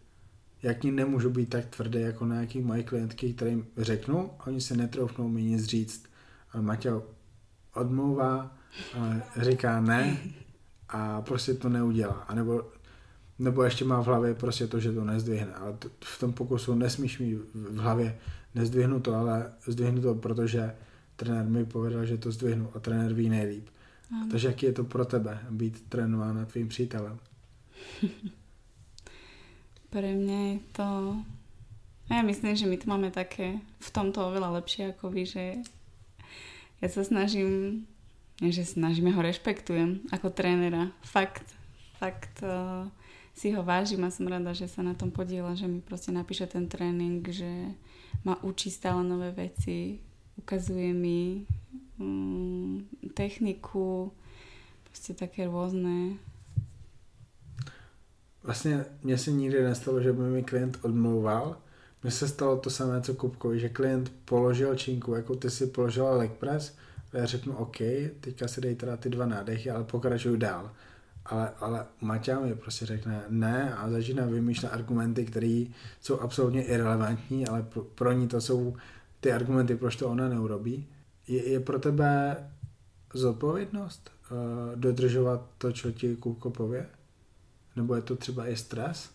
jak ní nemůžu být tak tvrdý jako na nějaký moje klientky, kterým řeknu oni se netroufnou mi nic říct. A Maťa odmlouvá, říká ne a prostě to neudělá. A nebo, nebo ještě má v hlavě prostě to, že to nezdvihne. Ale v tom pokusu nesmíš mít v hlavě nezdvihnu to, ale zdvihnu to, protože trenér mi povedal, že to zdvihnu a trenér ví nejlíp. Ano. Takže jaký je to pro tebe být trénována tvým přítelem? Pre mňa je to... Ja myslím, že my to máme také v tomto oveľa lepšie ako vy, že ja sa snažím, nie že snažím, ja ho rešpektujem ako trénera. Fakt, fakt uh, si ho vážim a som rada, že sa na tom podiela, že mi proste napíše ten tréning, že ma učí stále nové veci, ukazuje mi um, techniku, proste také rôzne Vlastně mně se nikdy nestalo, že by mi klient odmlouval. Mně se stalo to samé, co Kupkovi, že klient položil činku, jako ty si položila leg press, a já řeknu OK, teďka si dej teda ty dva nádechy, ale pokračuju dál. Ale, ale Maťa mi prostě řekne ne a začíná vymýšlet argumenty, které jsou absolutně irrelevantní, ale pro, pro ní to jsou ty argumenty, proč to ona neurobí. Je, je pro tebe zodpovědnost uh, dodržovat to, co ti Kupko pově? Nebo je to třeba i stres?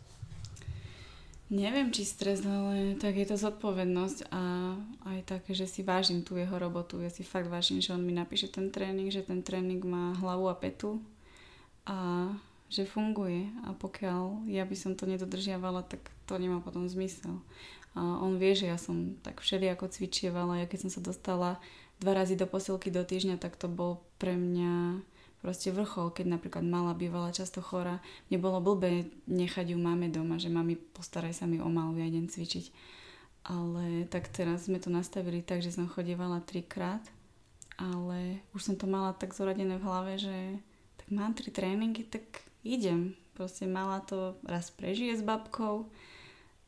Neviem, či stres, ale tak je to zodpovednosť a aj také, že si vážim tú jeho robotu. Ja si fakt vážim, že on mi napíše ten tréning, že ten tréning má hlavu a petu a že funguje. A pokiaľ ja by som to nedodržiavala, tak to nemá potom zmysel. A on vie, že ja som tak všeli ako cvičievala. Ja keď som sa dostala dva razy do posilky do týždňa, tak to bol pre mňa proste vrchol, keď napríklad mala bývala často chora. Mne bolo blbé nechať ju máme doma, že mami postaraj sa mi o malú, ja idem cvičiť. Ale tak teraz sme to nastavili tak, že som chodievala trikrát, ale už som to mala tak zoradené v hlave, že mám tri tréningy, tak idem. Proste mala to raz prežije s babkou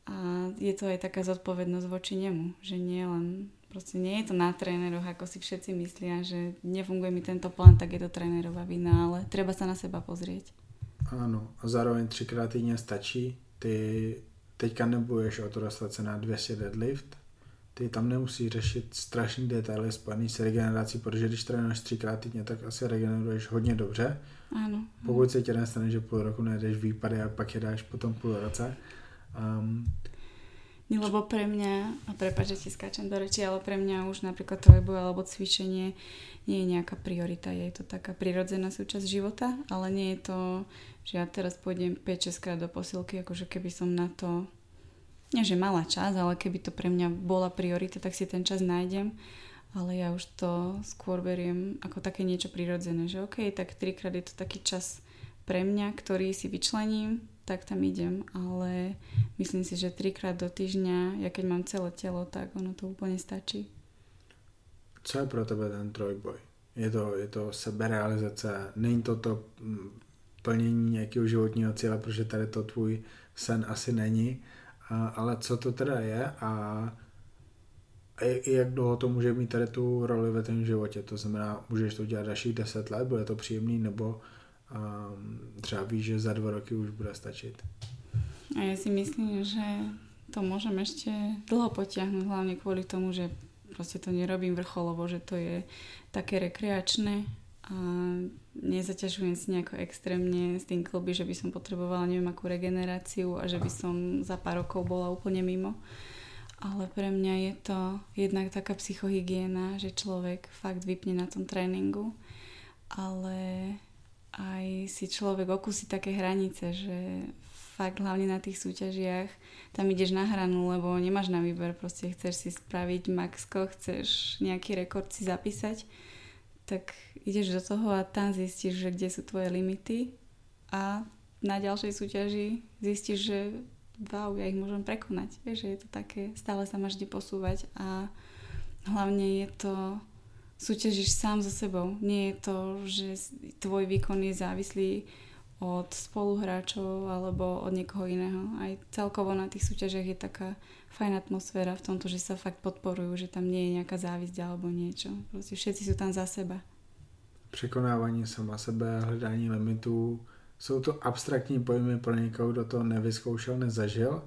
a je to aj taká zodpovednosť voči nemu, že nie len Proste nie je to na tréneroch, ako si všetci myslia, že nefunguje mi tento plán, tak je to trénerová vina, ale treba sa na seba pozrieť. Áno, a zároveň třikrát týdně stačí. Ty teďka nebudeš o to dostat se na 200 deadlift, ty tam nemusí řešit strašný detaily spojený s regenerací, protože když trénuješ třikrát týdně, tak asi regeneruješ hodně dobře. Áno. Pokud se ti nestane, že půl roku nejdeš výpady a pak je dáš potom půl roce. Um, lebo pre mňa, a prepáč, že ti skáčem do reči, ale pre mňa už napríklad trojboj alebo cvičenie nie je nejaká priorita, je to taká prirodzená súčasť života, ale nie je to, že ja teraz pôjdem 5-6 krát do posilky, akože keby som na to, nie že mala čas, ale keby to pre mňa bola priorita, tak si ten čas nájdem, ale ja už to skôr beriem ako také niečo prirodzené, že OK, tak trikrát je to taký čas pre mňa, ktorý si vyčlením tak tam idem, ale myslím si, že trikrát do týždňa, ja keď mám celé telo, tak ono to úplne stačí. Co je pro tebe ten trojboj? Je to, je to seberealizace, není to to mm, plnění nějakého životního cíle, protože tady to tvůj sen asi není, ale co to teda je a, a jak dlouho to může mít tady tu roli ve tom životě? To znamená, můžeš to dělat dalších deset let, bude to příjemný, nebo a třeba víš, že za dva roky už bude stačiť. A ja si myslím, že to môžem ešte dlho potiahnuť, hlavne kvôli tomu, že proste to nerobím vrcholovo, že to je také rekreačné nezaťažujem si nejako extrémne s tým kluby, že by som potrebovala neviem akú regeneráciu a že by som za pár rokov bola úplne mimo. Ale pre mňa je to jednak taká psychohygiena, že človek fakt vypne na tom tréningu, ale aj si človek okusí také hranice, že fakt hlavne na tých súťažiach tam ideš na hranu, lebo nemáš na výber, proste chceš si spraviť maxko, chceš nejaký rekord si zapísať, tak ideš do toho a tam zistíš, že kde sú tvoje limity a na ďalšej súťaži zistíš, že wow, ja ich môžem prekonať. Vieš, že je to také, stále sa máš kde posúvať a hlavne je to súťažíš sám so sebou. Nie je to, že tvoj výkon je závislý od spoluhráčov alebo od niekoho iného. Aj celkovo na tých súťažiach je taká fajn atmosféra v tomto, že sa fakt podporujú, že tam nie je nejaká závisť alebo niečo. Proste všetci sú tam za seba. Překonávání sama sebe, hledání limitů, jsou to abstraktní pojmy pro někoho, kdo to nevyzkoušel, nezažil.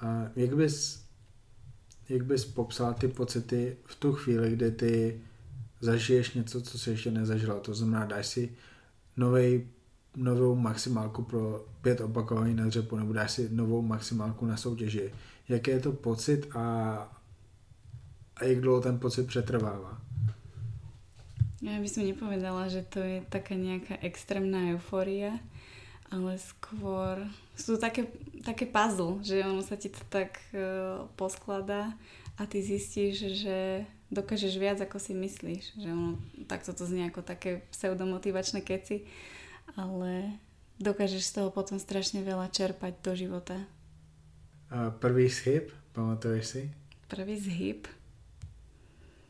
A jak bys, jak bys popsal ty pocity v tu chvíli, kdy ty zažiješ něco, co jsi ještě nezažila. To znamená, dáš si novej, novou maximálku pro pět opakovaní na dřepu, nebo dáš si novou maximálku na soutěži. Jaký je to pocit a, a jak dlouho ten pocit přetrvává? Ja by som nepovedala, že to je taká nejaká extrémna eufória, ale skôr sú také, také puzzle, že ono sa ti to tak uh, poskladá a ty zistíš, že dokážeš viac, ako si myslíš. Že ono, takto to znie ako také pseudomotivačné keci, ale dokážeš z toho potom strašne veľa čerpať do života. Prvý zhyb, pamatuješ si? Prvý zhyb?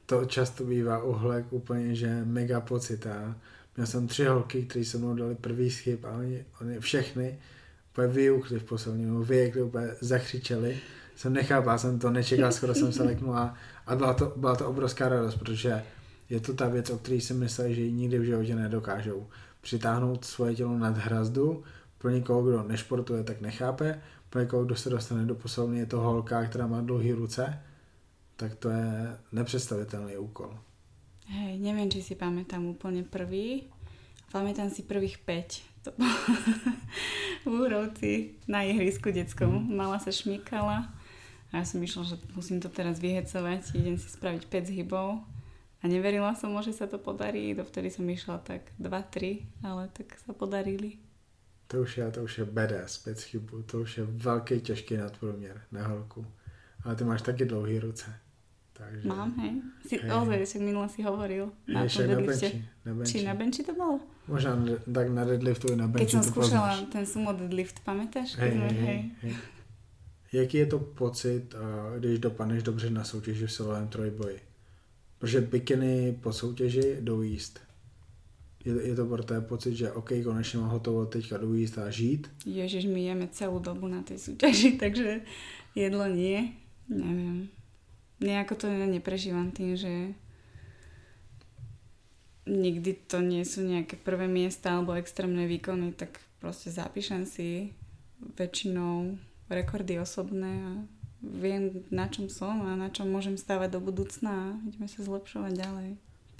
To často bývá uhlek úplně, že mega pocit a měl jsem tři holky, které se mnou dali prvý schyb a oni, oni všechny úplně vyjukli v poslední, nebo vyjekli, úplně zakřičeli. Jsem nechápal, jsem to nečekal, skoro jsem se leknul a, a byla, to, byla to obrovská radost, protože je to ta věc, o které si mysleli, že ji nikdy v životě nedokážou. Přitáhnout svoje tělo nad hrazdu, pro někoho, kdo nešportuje, tak nechápe, pro někoho, kdo se dostane do posilovny, je to holka, která má dlouhé ruce, tak to je nepředstavitelný úkol. Hej, neviem, či si pamätám úplne prvý. Pamätám si prvých 5. To v Úrovci na ihrisku detskom. Mm. Mala sa šmíkala a ja som išla, že musím to teraz vyhecovať, idem si spraviť 5 zhybov. A neverila som, že sa to podarí, dovtedy som išla tak 2-3, ale tak sa podarili. To už je, to už je badass, 5 chybů, to už je velký těžký nadprůměr na holku. Ale ty máš taky dlouhý ruce. Takže... Mám, hej. Si, hej. Ozaj, však minule si hovoril na hej, deadlifte. Na benči, na benči. Či na benči to bolo? Možno tak na deadliftu i na benči Keď som skúšala poznáš. ten sumo deadlift, pamätáš? Hej, hej, hej, hej. Jaký je to pocit, když dopadneš dobře na soutěži v silovém trojboji? Protože bikiny po soutěži jdou jíst. Je, je to pro té pocit, že OK, konečně mám hotovo teďka dojíst a žít? Ježiš, my jeme celú dobu na tej súťaži, takže jedlo nie. Neviem nejako to neprežívam tým, že nikdy to nie sú nejaké prvé miesta alebo extrémne výkony, tak proste zapíšem si väčšinou rekordy osobné a viem, na čom som a na čom môžem stávať do budúcna a ideme sa zlepšovať ďalej.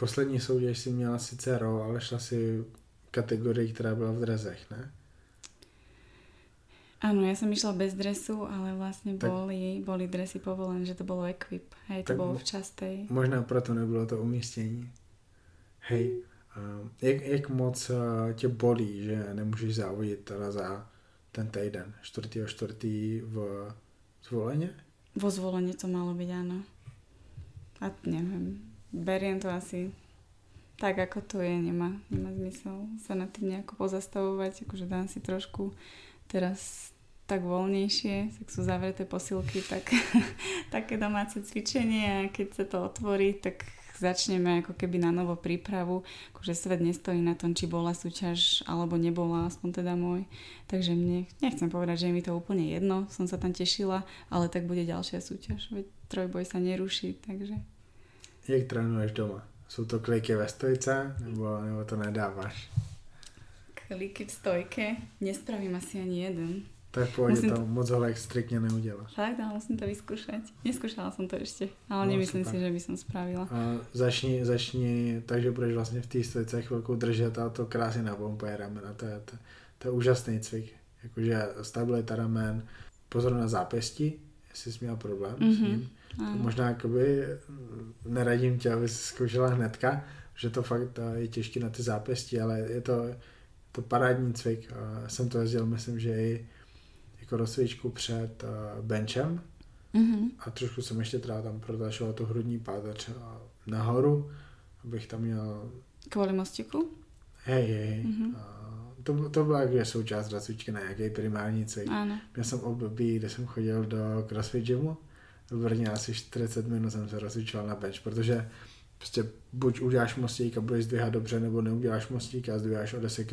Poslední soutěž si měla sice ro, ale šla si kategorii, která byla v drezech, ne? Áno, ja som išla bez dresu, ale vlastne tak, boli, boli dresy povolené, že to bolo equip. Hej, to bolo v častej. Možná proto nebylo to umístění. Hej, uh, jak, jak moc uh, tě bolí, že nemůžeš závodit teda za ten týden, 4. v zvoleně? Vo zvolenie to malo byť, áno. A neviem, beriem to asi tak, ako to je, nemá, nemá zmysel sa nad tým nejako pozastavovať, akože dám si trošku teraz tak voľnejšie, tak sú zavreté posilky, tak také domáce cvičenie a keď sa to otvorí, tak začneme ako keby na novo prípravu, akože svet nestojí na tom, či bola súťaž alebo nebola, aspoň teda môj. Takže mne, nechcem povedať, že je mi to úplne jedno, som sa tam tešila, ale tak bude ďalšia súťaž, veď trojboj sa neruší, takže... Jak trénuješ doma? Sú to kliky ve stojce, nebo, nebo to nedávaš? Kliky v stojke? Nespravím asi ani jeden. Tak pôjde musím to, moc holek striktne neuděláš. Fakt, ale musím to vyskúšať. Neskúšala som to ešte, ale no, nemyslím super. si, že by som spravila. A začni, začni takže budeš vlastně v té stojce chvilku držet a to krásně napompuje ramena. To je, to, to je úžasný cvik. Jakože stabilita ramen, pozor na zápěstí, jestli jsi měl problém mm-hmm. s mhm. ním. Možná jakoby neradím tě, aby si zkoušela hnedka, že to fakt je těžké na ty zápěstí, ale je to, to parádní cvik. A jsem to jezdil, myslím, že i jako rozcvičku před uh, benchem mm-hmm. a trošku jsem ještě teda tam protašoval tu hrudní páteř nahoru, abych tam měl... Kvůli mostiku? Hej, hej. Mm-hmm. to, to byla jako součást rozcvičky na nějaký primární cvik. Ano. Měl jsem období, kde jsem chodil do CrossFit gymu, Brně asi 40 minut jsem se rozcvičoval na bench, protože prostě buď uděláš mostík a budeš zdvíhat dobře, nebo neuděláš mostík a zdvíháš o 10 kg.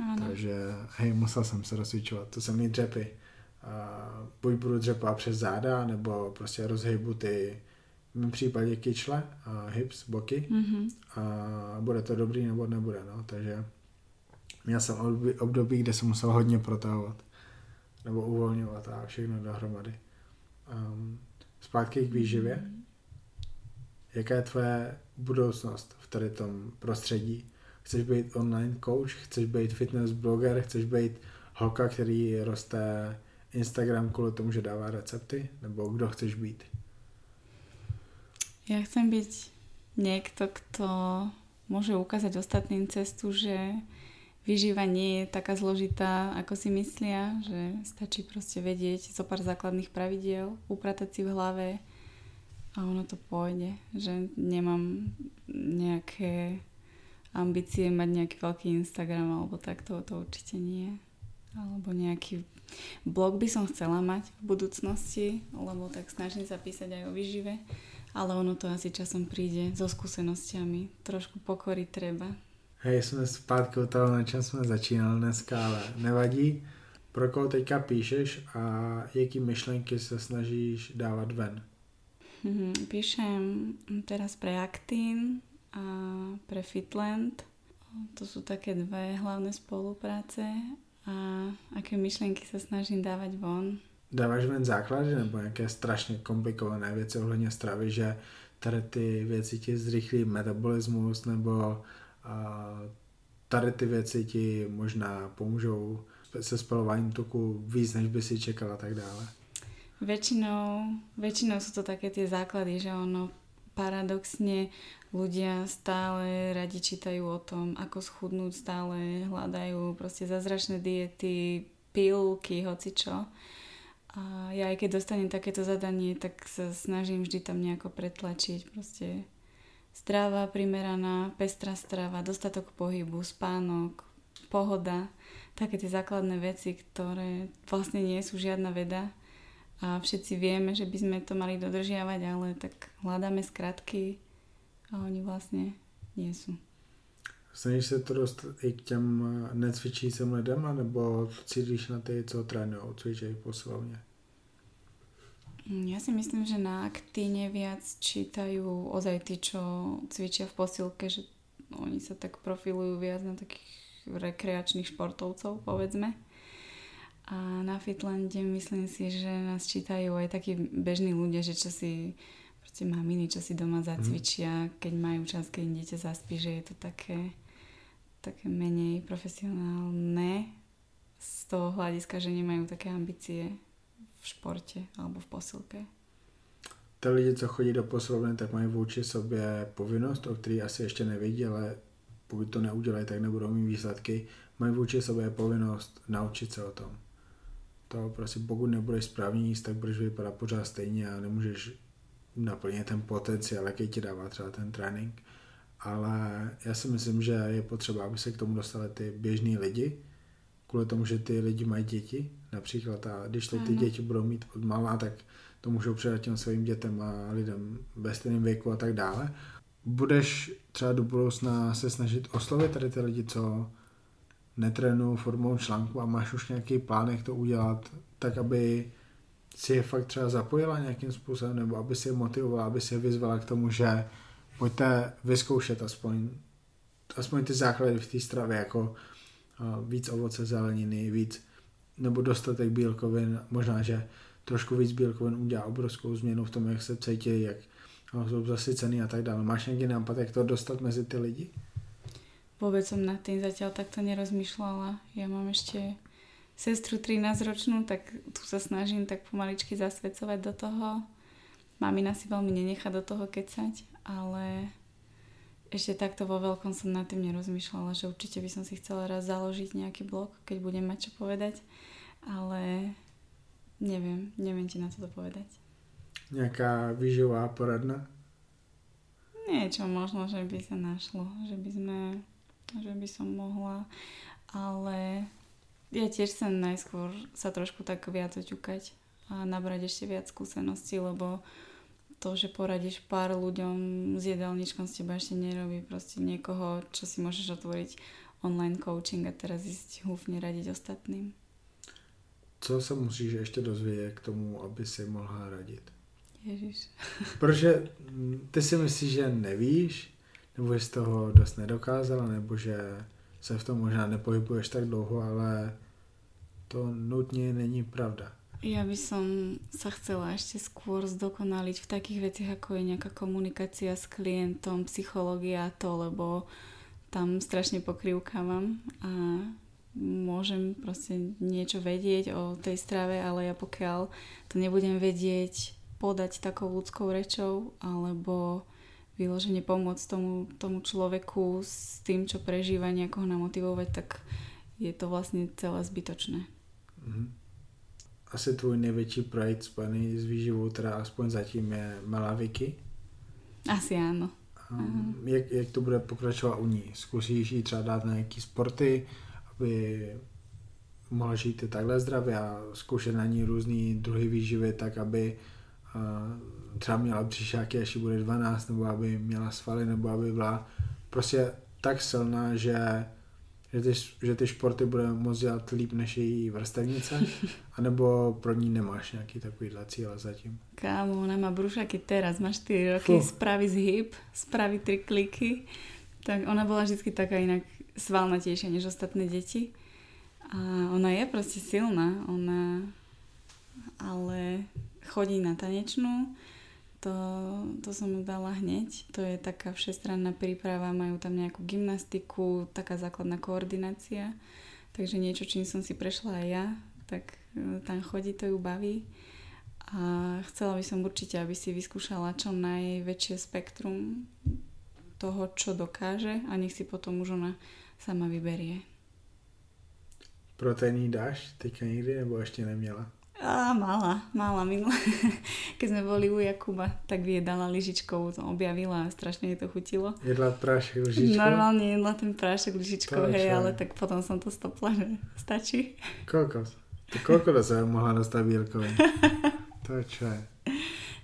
Ano. Takže hej, musel jsem se rozcvičovat, to jsem mít dřepy. A buď budu dřepat přes záda, nebo prostě rozhejbu ty v mém případě kyčle, a hips, boky mm-hmm. a bude to dobrý nebo nebude, no, takže měl jsem období, kde jsem musel hodně protahovat nebo uvolňovat a všechno dohromady. Um, zpátky k výživě. Mm-hmm. Jaká je tvoje budoucnost v tady tom prostředí? chceš být online coach, chceš být fitness bloger, chceš být holka, který roste Instagram kvůli tomu, že dává recepty, nebo kdo chceš být? Ja chcem byť niekto, kto môže ukázať ostatným cestu, že výživa nie je taká zložitá, ako si myslia, že stačí proste vedieť zo pár základných pravidiel, upratať si v hlave a ono to pôjde, že nemám nejaké ambície mať nejaký veľký Instagram alebo takto, to určite nie. Alebo nejaký blog by som chcela mať v budúcnosti, lebo tak snažím sa písať aj o výžive, ale ono to asi časom príde so skúsenostiami. Trošku pokory treba. Hej, jsme zpátky u toho, na čem jsme začínali dneska, ale nevadí. Pro koho teďka píšeš a jaký myšlenky se snažíš dávat ven? Mm, píšem teraz pre Actin a pre Fitland. To sú také dve hlavné spolupráce a aké myšlenky sa snažím dávať von. Dáváš ven základy nebo nějaké strašně komplikované věci ohledně stravy, že tady ty věci ti zrychlí metabolismus nebo tady ty věci ti možná pomůžou se spalováním tuku víc, než by si čekala a tak dále? Väčšinou, väčšinou sú to také tie základy, že ono paradoxne ľudia stále radi čítajú o tom, ako schudnúť, stále hľadajú proste zázračné diety, pilky, hocičo. A ja aj keď dostanem takéto zadanie, tak sa snažím vždy tam nejako pretlačiť. Proste Strava primeraná, pestrá strava, dostatok pohybu, spánok, pohoda, také tie základné veci, ktoré vlastne nie sú žiadna veda a všetci vieme, že by sme to mali dodržiavať, ale tak hľadáme skratky a oni vlastne nie sú. Snažíš se to dostat i k těm necvičícím lidem, nebo cítíš na ty, co trénují, cvičí posilovně? Ja si myslím, že na aktíne viac čítajú ozaj tí, čo cvičia v posilke, že oni sa tak profilujú viac na takých rekreačných športovcov, povedzme. A na Fitlande myslím si, že nás čítajú aj takí bežní ľudia, že čo si proste maminy, čo si doma zacvičia, mhm. keď majú čas, keď im dieťa zaspí, že je to také, také menej profesionálne z toho hľadiska, že nemajú také ambície v športe alebo v posilke. Ty lidi, co chodí do posilovny, tak mají vůči sobě povinnost, o který asi ještě nevědí, ale pokud to neudělají, tak nebudou mít výsledky. Mají vůči sobě povinnost naučit se o tom. To prostě pokud nebudeš správně jíst, tak budeš vypadat pořád stejně a nemůžeš naplnit ten potenciál, jaký ti dává třeba ten trénink. Ale já si myslím, že je potřeba, aby se k tomu dostali ty běžní lidi, kvůli tomu, že ty lidi mají děti například a když to ty děti budou mít od malá, tak to můžou předat těm svým dětem a lidem ve stejném věku a tak dále. Budeš třeba do budoucna se snažit oslovit tady ty lidi, co netrénují formou článku a máš už nějaký plán, jak to udělat, tak aby si je fakt třeba zapojila nějakým způsobem, nebo aby si je motivovala, aby si je vyzvala k tomu, že pojďte vyzkoušet aspoň, aspoň ty základy v té stravě, jako víc ovoce, zeleniny, víc nebo dostatek bílkovin, možná, že trošku víc bílkovin udělá obrovskou změnu v tom, jak se cítí, jak jsou zasycený a tak dále. Máš nějaký nápad, jak to dostat mezi ty lidi? Vôbec som nad tým zatiaľ takto nerozmýšľala. Ja mám ešte sestru 13 ročnú, tak tu sa snažím tak pomaličky zasvedcovať do toho. Mamina si veľmi nenecha do toho kecať, ale ešte takto vo veľkom som nad tým nerozmýšľala, že určite by som si chcela raz založiť nejaký blog, keď budem mať čo povedať, ale neviem, neviem ti na to povedať. Nejaká výživová poradna? Niečo možno, že by sa našlo, že by sme, že by som mohla, ale ja tiež chcem najskôr sa trošku tak viac oťukať a nabrať ešte viac skúseností, lebo to, že poradíš pár ľuďom s jedálničkom z teba ešte nerobí proste niekoho, čo si môžeš otvoriť online coaching a teraz ísť húfne radiť ostatným. Co se musíš ještě dozvědět k tomu, aby si mohla radit? Ježiš. Protože ty si myslíš, že nevíš, nebo z toho dost nedokázala, nebo že se v tom možná nepohybuješ tak dlouho, ale to nutně není pravda. Ja by som sa chcela ešte skôr zdokonaliť v takých veciach, ako je nejaká komunikácia s klientom, psychológia a to, lebo tam strašne pokrývkávam a môžem proste niečo vedieť o tej strave, ale ja pokiaľ to nebudem vedieť podať takou ľudskou rečou alebo vyloženie pomôcť tomu, tomu človeku s tým, čo prežíva, nejako ho namotivovať, tak je to vlastne celé zbytočné. Mm-hmm. Asi tvůj největší projekt spojený s výživou, teda aspoň zatím je Malá Vicky. Asi áno. Um, jak, jak to bude pokračovat u ní? Zkusíš jí třeba dát na nějaký sporty, aby mohla žít takhle zdravě a zkoušet na ní různý druhy výživy, tak aby uh, třeba měla příšáky, až bude 12, nebo aby měla svaly, nebo aby byla prostě tak silná, že že ty, že ty športy bude moct dělat líp než její vrstevnice, anebo pro ní nemáš nějaký takovýhle cíle zatím? Kámo, ona má brušaky teraz, má 4 roky, Fuh. spraví zhyb, spraví 3 kliky, tak ona bola vždy taká inak svalnatejšia než ostatné deti. A ona je proste silná, ona ale chodí na tanečnú, to, to som dala hneď. To je taká všestranná príprava, majú tam nejakú gymnastiku, taká základná koordinácia. Takže niečo, čím som si prešla aj ja, tak e, tam chodí, to ju baví. A chcela by som určite, aby si vyskúšala čo najväčšie spektrum toho, čo dokáže a nech si potom už ona sama vyberie. Proteíny dáš teďka nikdy nebo ešte neměla? Á, mala, mala minule. Keď sme boli u Jakuba, tak vyjedala lyžičkou, to objavila a strašne jej to chutilo. Jedla prášek lyžičkou? Normálne jedla ten prášek lyžičkou, hej, ale tak potom som to stopla, že stačí. Kokos. To koľko sebe mohla dostať bielkovín? to čo je?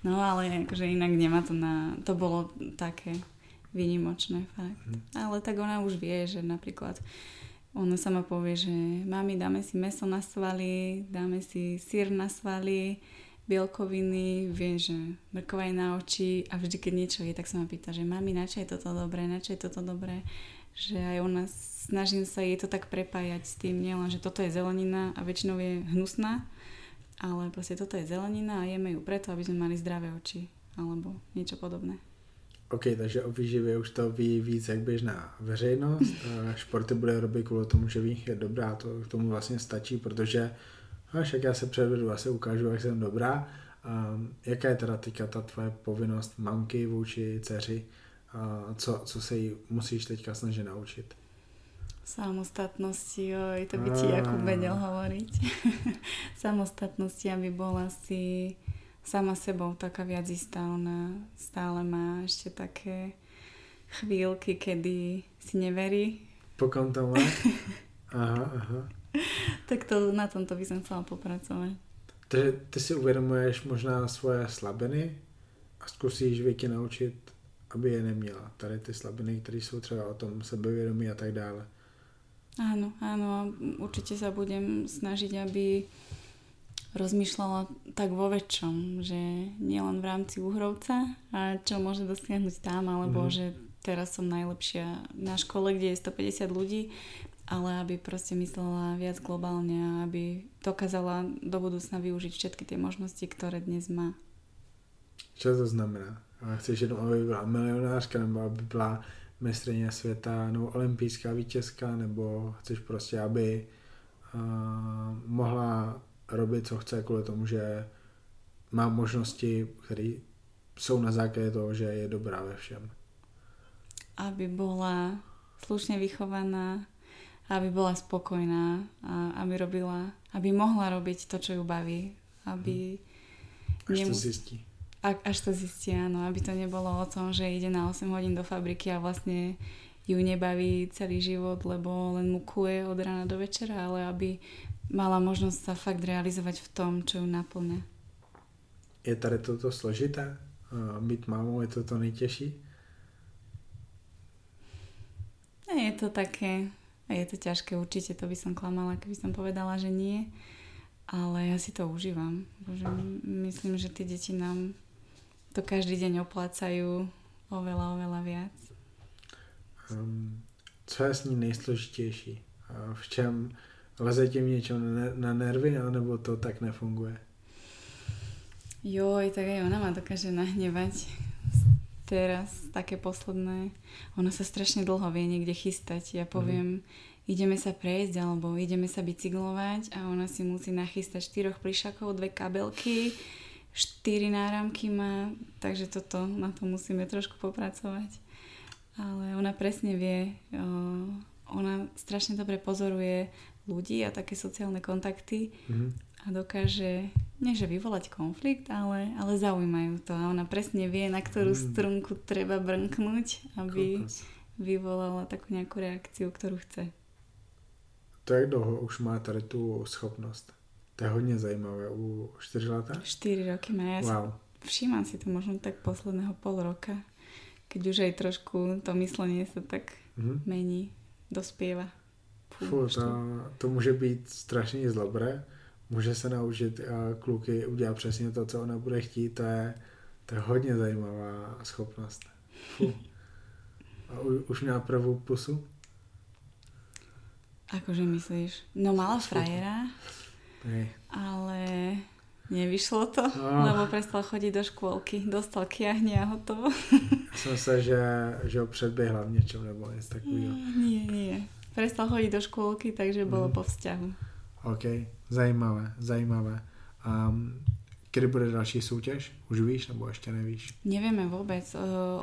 No ale akože inak nemá to na... To bolo také výnimočné fakt. Hm. Ale tak ona už vie, že napríklad ona sama povie, že mami, dáme si meso na svaly, dáme si sír na svaly, bielkoviny, vie, že mrkva je na oči a vždy, keď niečo je, tak sa ma pýta, že mami, na čo je toto dobré, na čo je toto dobré, že aj ona, snažím sa jej to tak prepájať s tým, nielen, že toto je zelenina a väčšinou je hnusná, ale proste toto je zelenina a jeme ju preto, aby sme mali zdravé oči alebo niečo podobné. OK, takže o výživě už to ví víc jak běžná veřejnost. Športy bude robit kvůli tomu, že ví, je dobrá, to k tomu vlastně stačí, protože až jak já se předvedu, asi ukážu, jak jsem dobrá. Um, jaká je teda teďka ta tvoje povinnost mamky vůči dceři? Uh, co, co se jí musíš teďka snažit naučit? Samostatnosti, oj, to by ti Jakub vedel hovoriť. Samostatnosti, aby bola si sama sebou taká viac istá. Ona stále má ešte také chvíľky, kedy si neverí. Pokom to má? Aha, aha. tak to, na tomto by som chcela popracovať. Takže ty si uvědomuješ možná svoje slabiny a zkusíš Vicky naučit, aby je neměla. Tady ty slabiny, které jsou třeba o tom sebevědomí a tak dále. Áno, áno, určite sa budem snažiť, aby rozmýšľala tak vo väčšom, že nielen v rámci Uhrovca a čo môže dosiahnuť tam, alebo mm. že teraz som najlepšia na škole, kde je 150 ľudí, ale aby proste myslela viac globálne a aby dokázala do budúcna využiť všetky tie možnosti, ktoré dnes má. Čo to znamená? A chceš jenom, aby byla milionářka, nebo aby byla mistrně světa, nebo olympijská vítězka, nebo chceš prostě, aby uh, mohla robit, co chce, kvůli tomu, že má možnosti, které jsou na základě toho, že je dobrá ve všem. Aby bola slušne vychovaná, aby bola spokojná a aby robila, aby mohla robiť to, čo ju baví. Aby hmm. Až nemu... to zistí. A, až to zistí, áno. Aby to nebolo o tom, že ide na 8 hodín do fabriky a vlastne ju nebaví celý život, lebo len mu kuje od rána do večera, ale aby mala možnosť sa fakt realizovať v tom, čo ju naplňa. Je tady toto složité? Byť mámou je toto nejtěžší? Je to také, je to ťažké, určite to by som klamala, keby som povedala, že nie. Ale ja si to užívam. Bože, myslím, že tie deti nám to každý deň oplácajú oveľa, oveľa viac. Um, co je s ní nejsložitější? V čem Leze ti niečo na, nervy, alebo to tak nefunguje? Joj, tak aj ona ma dokáže nahnevať. Teraz také posledné. Ona sa strašne dlho vie niekde chystať. Ja poviem, mm. ideme sa prejsť alebo ideme sa bicyklovať a ona si musí nachystať štyroch plišakov, dve kabelky, štyri náramky má, takže toto, na to musíme trošku popracovať. Ale ona presne vie, ona strašne dobre pozoruje ľudí a také sociálne kontakty mm-hmm. a dokáže, nie že vyvolať konflikt, ale, ale zaujímajú to a ona presne vie, na ktorú mm. strunku treba brnknúť, aby Kokos. vyvolala takú nejakú reakciu, ktorú chce. To jak dlouho už má tady tu schopnost? To je hodně zajímavé. U 4 leta? 4 roky má. Ja wow. všímam si to možno tak posledného pol roka, keď už aj trošku to myslenie sa tak mm-hmm. mení, dospieva. Fú, to, to může být strašně zlobré. Může se naučit a kluky udělat přesně to, co ona bude chtít. To je, to je hodně zajímavá schopnost. Fú. A u, už měla prvú pusu? Akože myslíš? No mala frajera, Hej. ale nevyšlo to, no. lebo prestal chodiť do škôlky. Dostal kiahne a hotovo. Som sa, že, že ho predbiehla v niečom nebo něco takového. Nie, nie. Prestal chodiť do škôlky, takže bolo mm. po vzťahu. OK, zajímavé, zajímavé. Um, kedy bude další súťaž? Už víš, nebo ešte nevíš? Nevieme vôbec.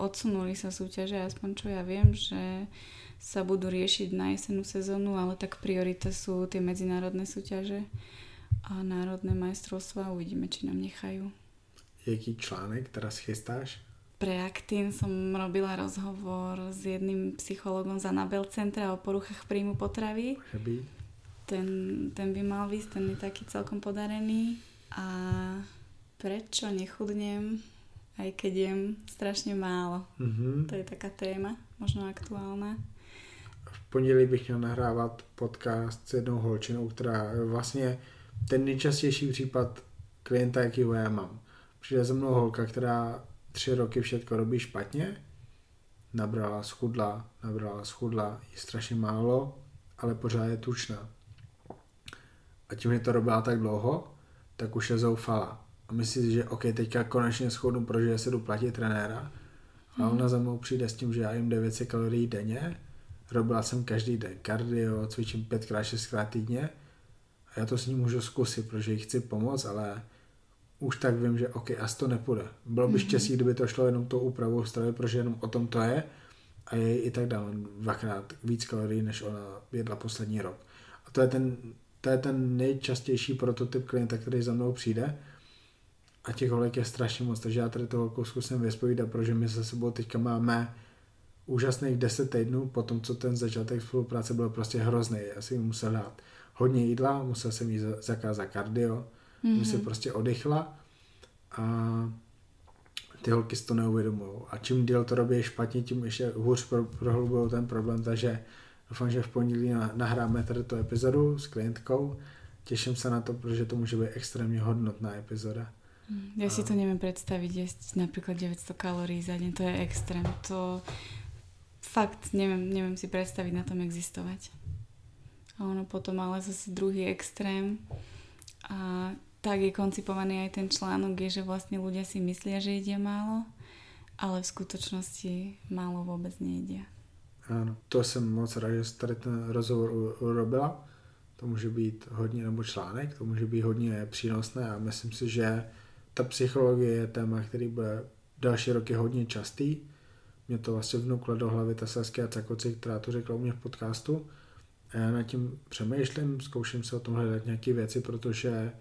Odsunuli sa súťaže, aspoň čo ja viem, že sa budú riešiť na jesenú sezónu, ale tak priorita sú tie medzinárodné súťaže a národné majstrovstvá. Uvidíme, či nám nechajú. Jaký článek teraz chystáš? Pre Actin som robila rozhovor s jedným psychologom z Anabel Centra o poruchách príjmu potravy. Ten, ten by mal výsť, ten je taký celkom podarený. A prečo nechudnem, aj keď jem strašne málo. Mm-hmm. To je taká téma, možno aktuálna pondělí bych měl nahrávat podcast s jednou holčinou, která vlastně ten nejčastější případ klienta, jaký já mám. Přijde za mnou holka, která tři roky všetko robí špatně, nabrala, schudla, nabrala, schudla, je strašně málo, ale pořád je tučná. A tím, že to robila tak dlouho, tak už je zoufala. A myslí si, že OK, teďka konečně schudnu, protože se jdu platit trenéra. A ona hmm. za mnou přijde s tím, že já jim 900 kalorií denně Robila jsem každý den kardio, cvičím pětkrát, šestkrát týdně a já to s ní můžu zkusit, protože jí chci pomoct, ale už tak vím, že OK, asi to nepůjde. Bylo by mm-hmm. štěstí, kdyby to šlo jenom tou úpravou stravy, protože jenom o tom to je a je i tak dál dvakrát víc kalorií, než ona jedla poslední rok. A to je ten, to je ten nejčastější prototyp klienta, který za mnou přijde a těch holek je strašně moc, takže já tady toho holku zkusím vyspovídat, protože my se sebou teďka máme úžasných 10 týdnů po tom, co ten začátek spolupráce byl prostě hrozný. Já jsem musel dát hodně jídla, musel jsem jí zakázat kardio, mm-hmm. aby se prostě odechla a ty holky si to neuvědomují. A čím díl to robí špatně, tím ještě hůř pro, prohlubují ten problém, takže doufám, že v pondělí nahráme tady tu epizodu s klientkou. Těším se na to, protože to může být extrémně hodnotná epizoda. Ja si to neviem predstaviť, jesť napríklad 900 kalórií za deň, to je extrém. To, fakt neviem, neviem si predstaviť na tom existovať. A ono potom ale zase druhý extrém a tak je koncipovaný aj ten článok, je, že vlastne ľudia si myslia, že jedia málo, ale v skutočnosti málo vôbec nejedia. Áno, to jsem moc rád, že tady ten rozhovor urobila. To může být hodně, nebo článek, to může být hodně přínosné a myslím si, že ta psychologie je téma, který bude další roky hodně častý mě to vlastně vnuklo do hlavy ta Saskia Cakoci, která to řekla u mě v podcastu. A já nad tím přemýšlím, zkouším se o tom hledat nějaké věci, protože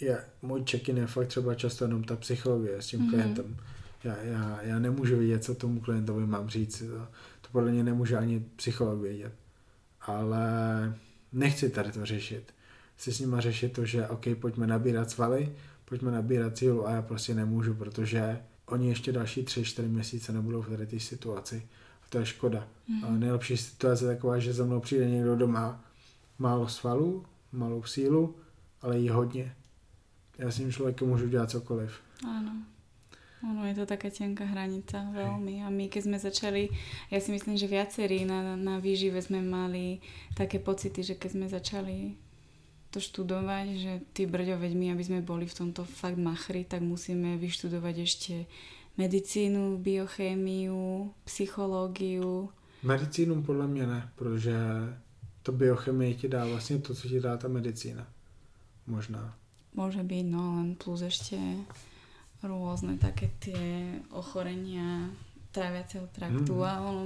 je, můj check-in je fakt třeba často jenom ta psychologie s tím mm-hmm. klientem. Já, já, já nemůžu vidět, co tomu klientovi mám říct. To, to podle mě nemůže ani psycholog vědět. Ale nechci tady to řešit. Chci s nima řešit to, že OK, pojďme nabírat svaly, pojďme nabírat sílu a já prostě nemůžu, protože oni ještě další tři, čtyři měsíce nebudou v tady té situaci. A to je škoda. Mm. A nejlepší situace je taková, že za mnou přijde někdo doma, málo svalů, malou sílu, ale jí hodně. Já s tím člověkem můžu dělat cokoliv. Áno. Ono je to taká tenká hranica veľmi. A my keď sme začali, ja si myslím, že viacerí na, na výžive sme mali také pocity, že keď sme začali to študovať, že ty brďo, veď my, aby sme boli v tomto fakt machri, tak musíme vyštudovať ešte medicínu, biochémiu, psychológiu. Medicínu podle mě ne, protože to biochemie ti dá vlastně to, co ti dá ta medicína. Možná. Môže byť, no len plus ešte rôzne také tie ochorenia tráviaceho traktu mm. a ono,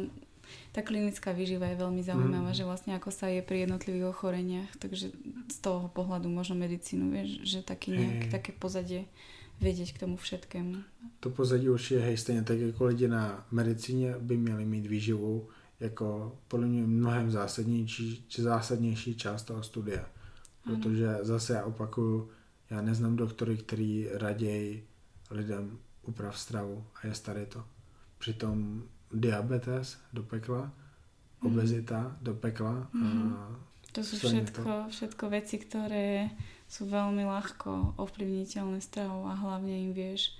tá klinická výživa je veľmi zaujímavá, mm. že vlastne ako sa je pri jednotlivých ochoreniach, takže z toho pohľadu možno medicínu, vieš, že taký nejak, hey. také pozadie vědět k tomu všetkému. To pozadí určitě, hej, stejně tak jako lidi na medicíně by měli mít výživu jako podle mě mnohem zásadnější, či zásadnější část toho studia. Protože ano. zase já opakuju, já neznám doktory, který raději lidem uprav stravu a je staré to. Přitom diabetes do pekla, mhm. obezita mm. do pekla. Mm. A to sú všetko, to. všetko veci, ktoré sú veľmi ľahko ovplyvniteľné stravou a hlavne im vieš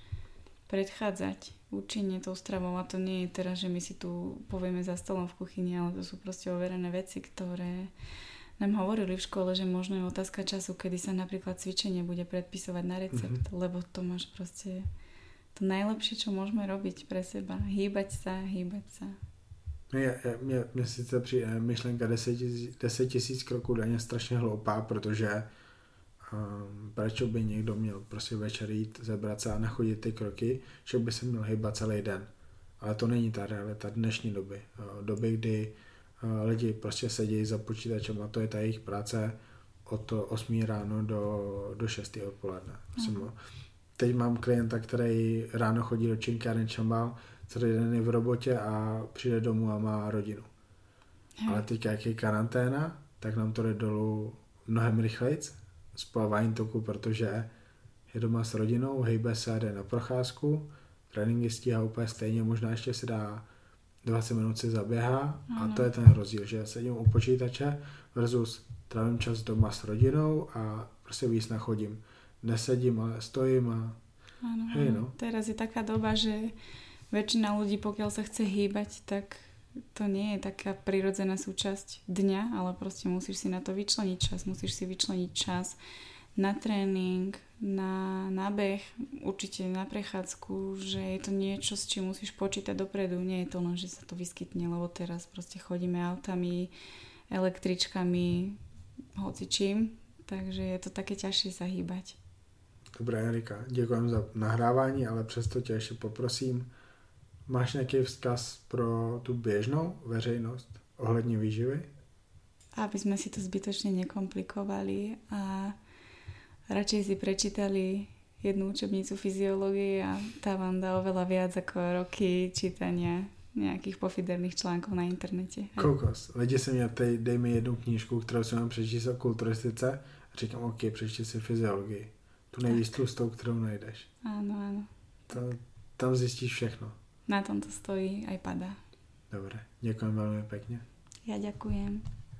predchádzať účinne tou stravou a to nie je teraz, že my si tu povieme za stolom v kuchyni, ale to sú proste overené veci, ktoré nám hovorili v škole, že možno je otázka času, kedy sa napríklad cvičenie bude predpisovať na recept, mm-hmm. lebo to máš proste to najlepšie, čo môžeme robiť pre seba. Hýbať sa, hýbať sa. Mě, mě, mě sice při myšlenka 10 tisíc, 10 tisíc kroků denně strašně hloupá, protože um, proč by někdo měl prostě večer jít, zebrat se a nachodit ty kroky, že by se měl hýbat celý den. Ale to není ta realita dnešní doby. Doby, kdy lidi prostě sedí za počítačem a to je ta jejich práce od 8 ráno do, do 6 odpoledne. Mm. Teď mám klienta, který ráno chodí do činkáren čambal, celý den je v robotě a přijde domů a má rodinu. Hmm. Ale teď, jak je karanténa, tak nám to jde dolů mnohem rychleji z plavání toku, protože je doma s rodinou, hejbe se, jde na procházku, tréninky stíhá úplně stejně, možná ještě se dá 20 minut si zaběhá a to je ten rozdíl, že sedím u počítače versus trávím čas doma s rodinou a prostě víc nachodím. Nesedím, ale stojím a ano, hej no. Teraz je taká doba, že väčšina ľudí, pokiaľ sa chce hýbať, tak to nie je taká prirodzená súčasť dňa, ale proste musíš si na to vyčleniť čas, musíš si vyčleniť čas na tréning, na, na beh, určite na prechádzku, že je to niečo, s čím musíš počítať dopredu. Nie je to len, že sa to vyskytne, lebo teraz proste chodíme autami, električkami, hoci čím, takže je to také ťažšie sa hýbať. Dobré, Erika, ďakujem za nahrávání, ale přesto tě ještě poprosím, Máš nějaký vzkaz pro tu běžnou veřejnost ohledně výživy? Aby sme si to zbytočne nekomplikovali a radšej si prečítali jednu učebnicu fyziológie a tá vám dá oveľa viac ako roky čítania nějakých pofiderných článků na internete. Kokos. Lidi se mě teď, dej mi jednu knížku, kterou jsem mám přečíst o kulturistice a říkám, OK, přečti si fyziologii. Tu nejvíc tlustou, kterou najdeš. Áno, áno. To, tam zjistíš všechno na tom to stojí aj padá. Dobre, ďakujem veľmi pekne. Ja ďakujem.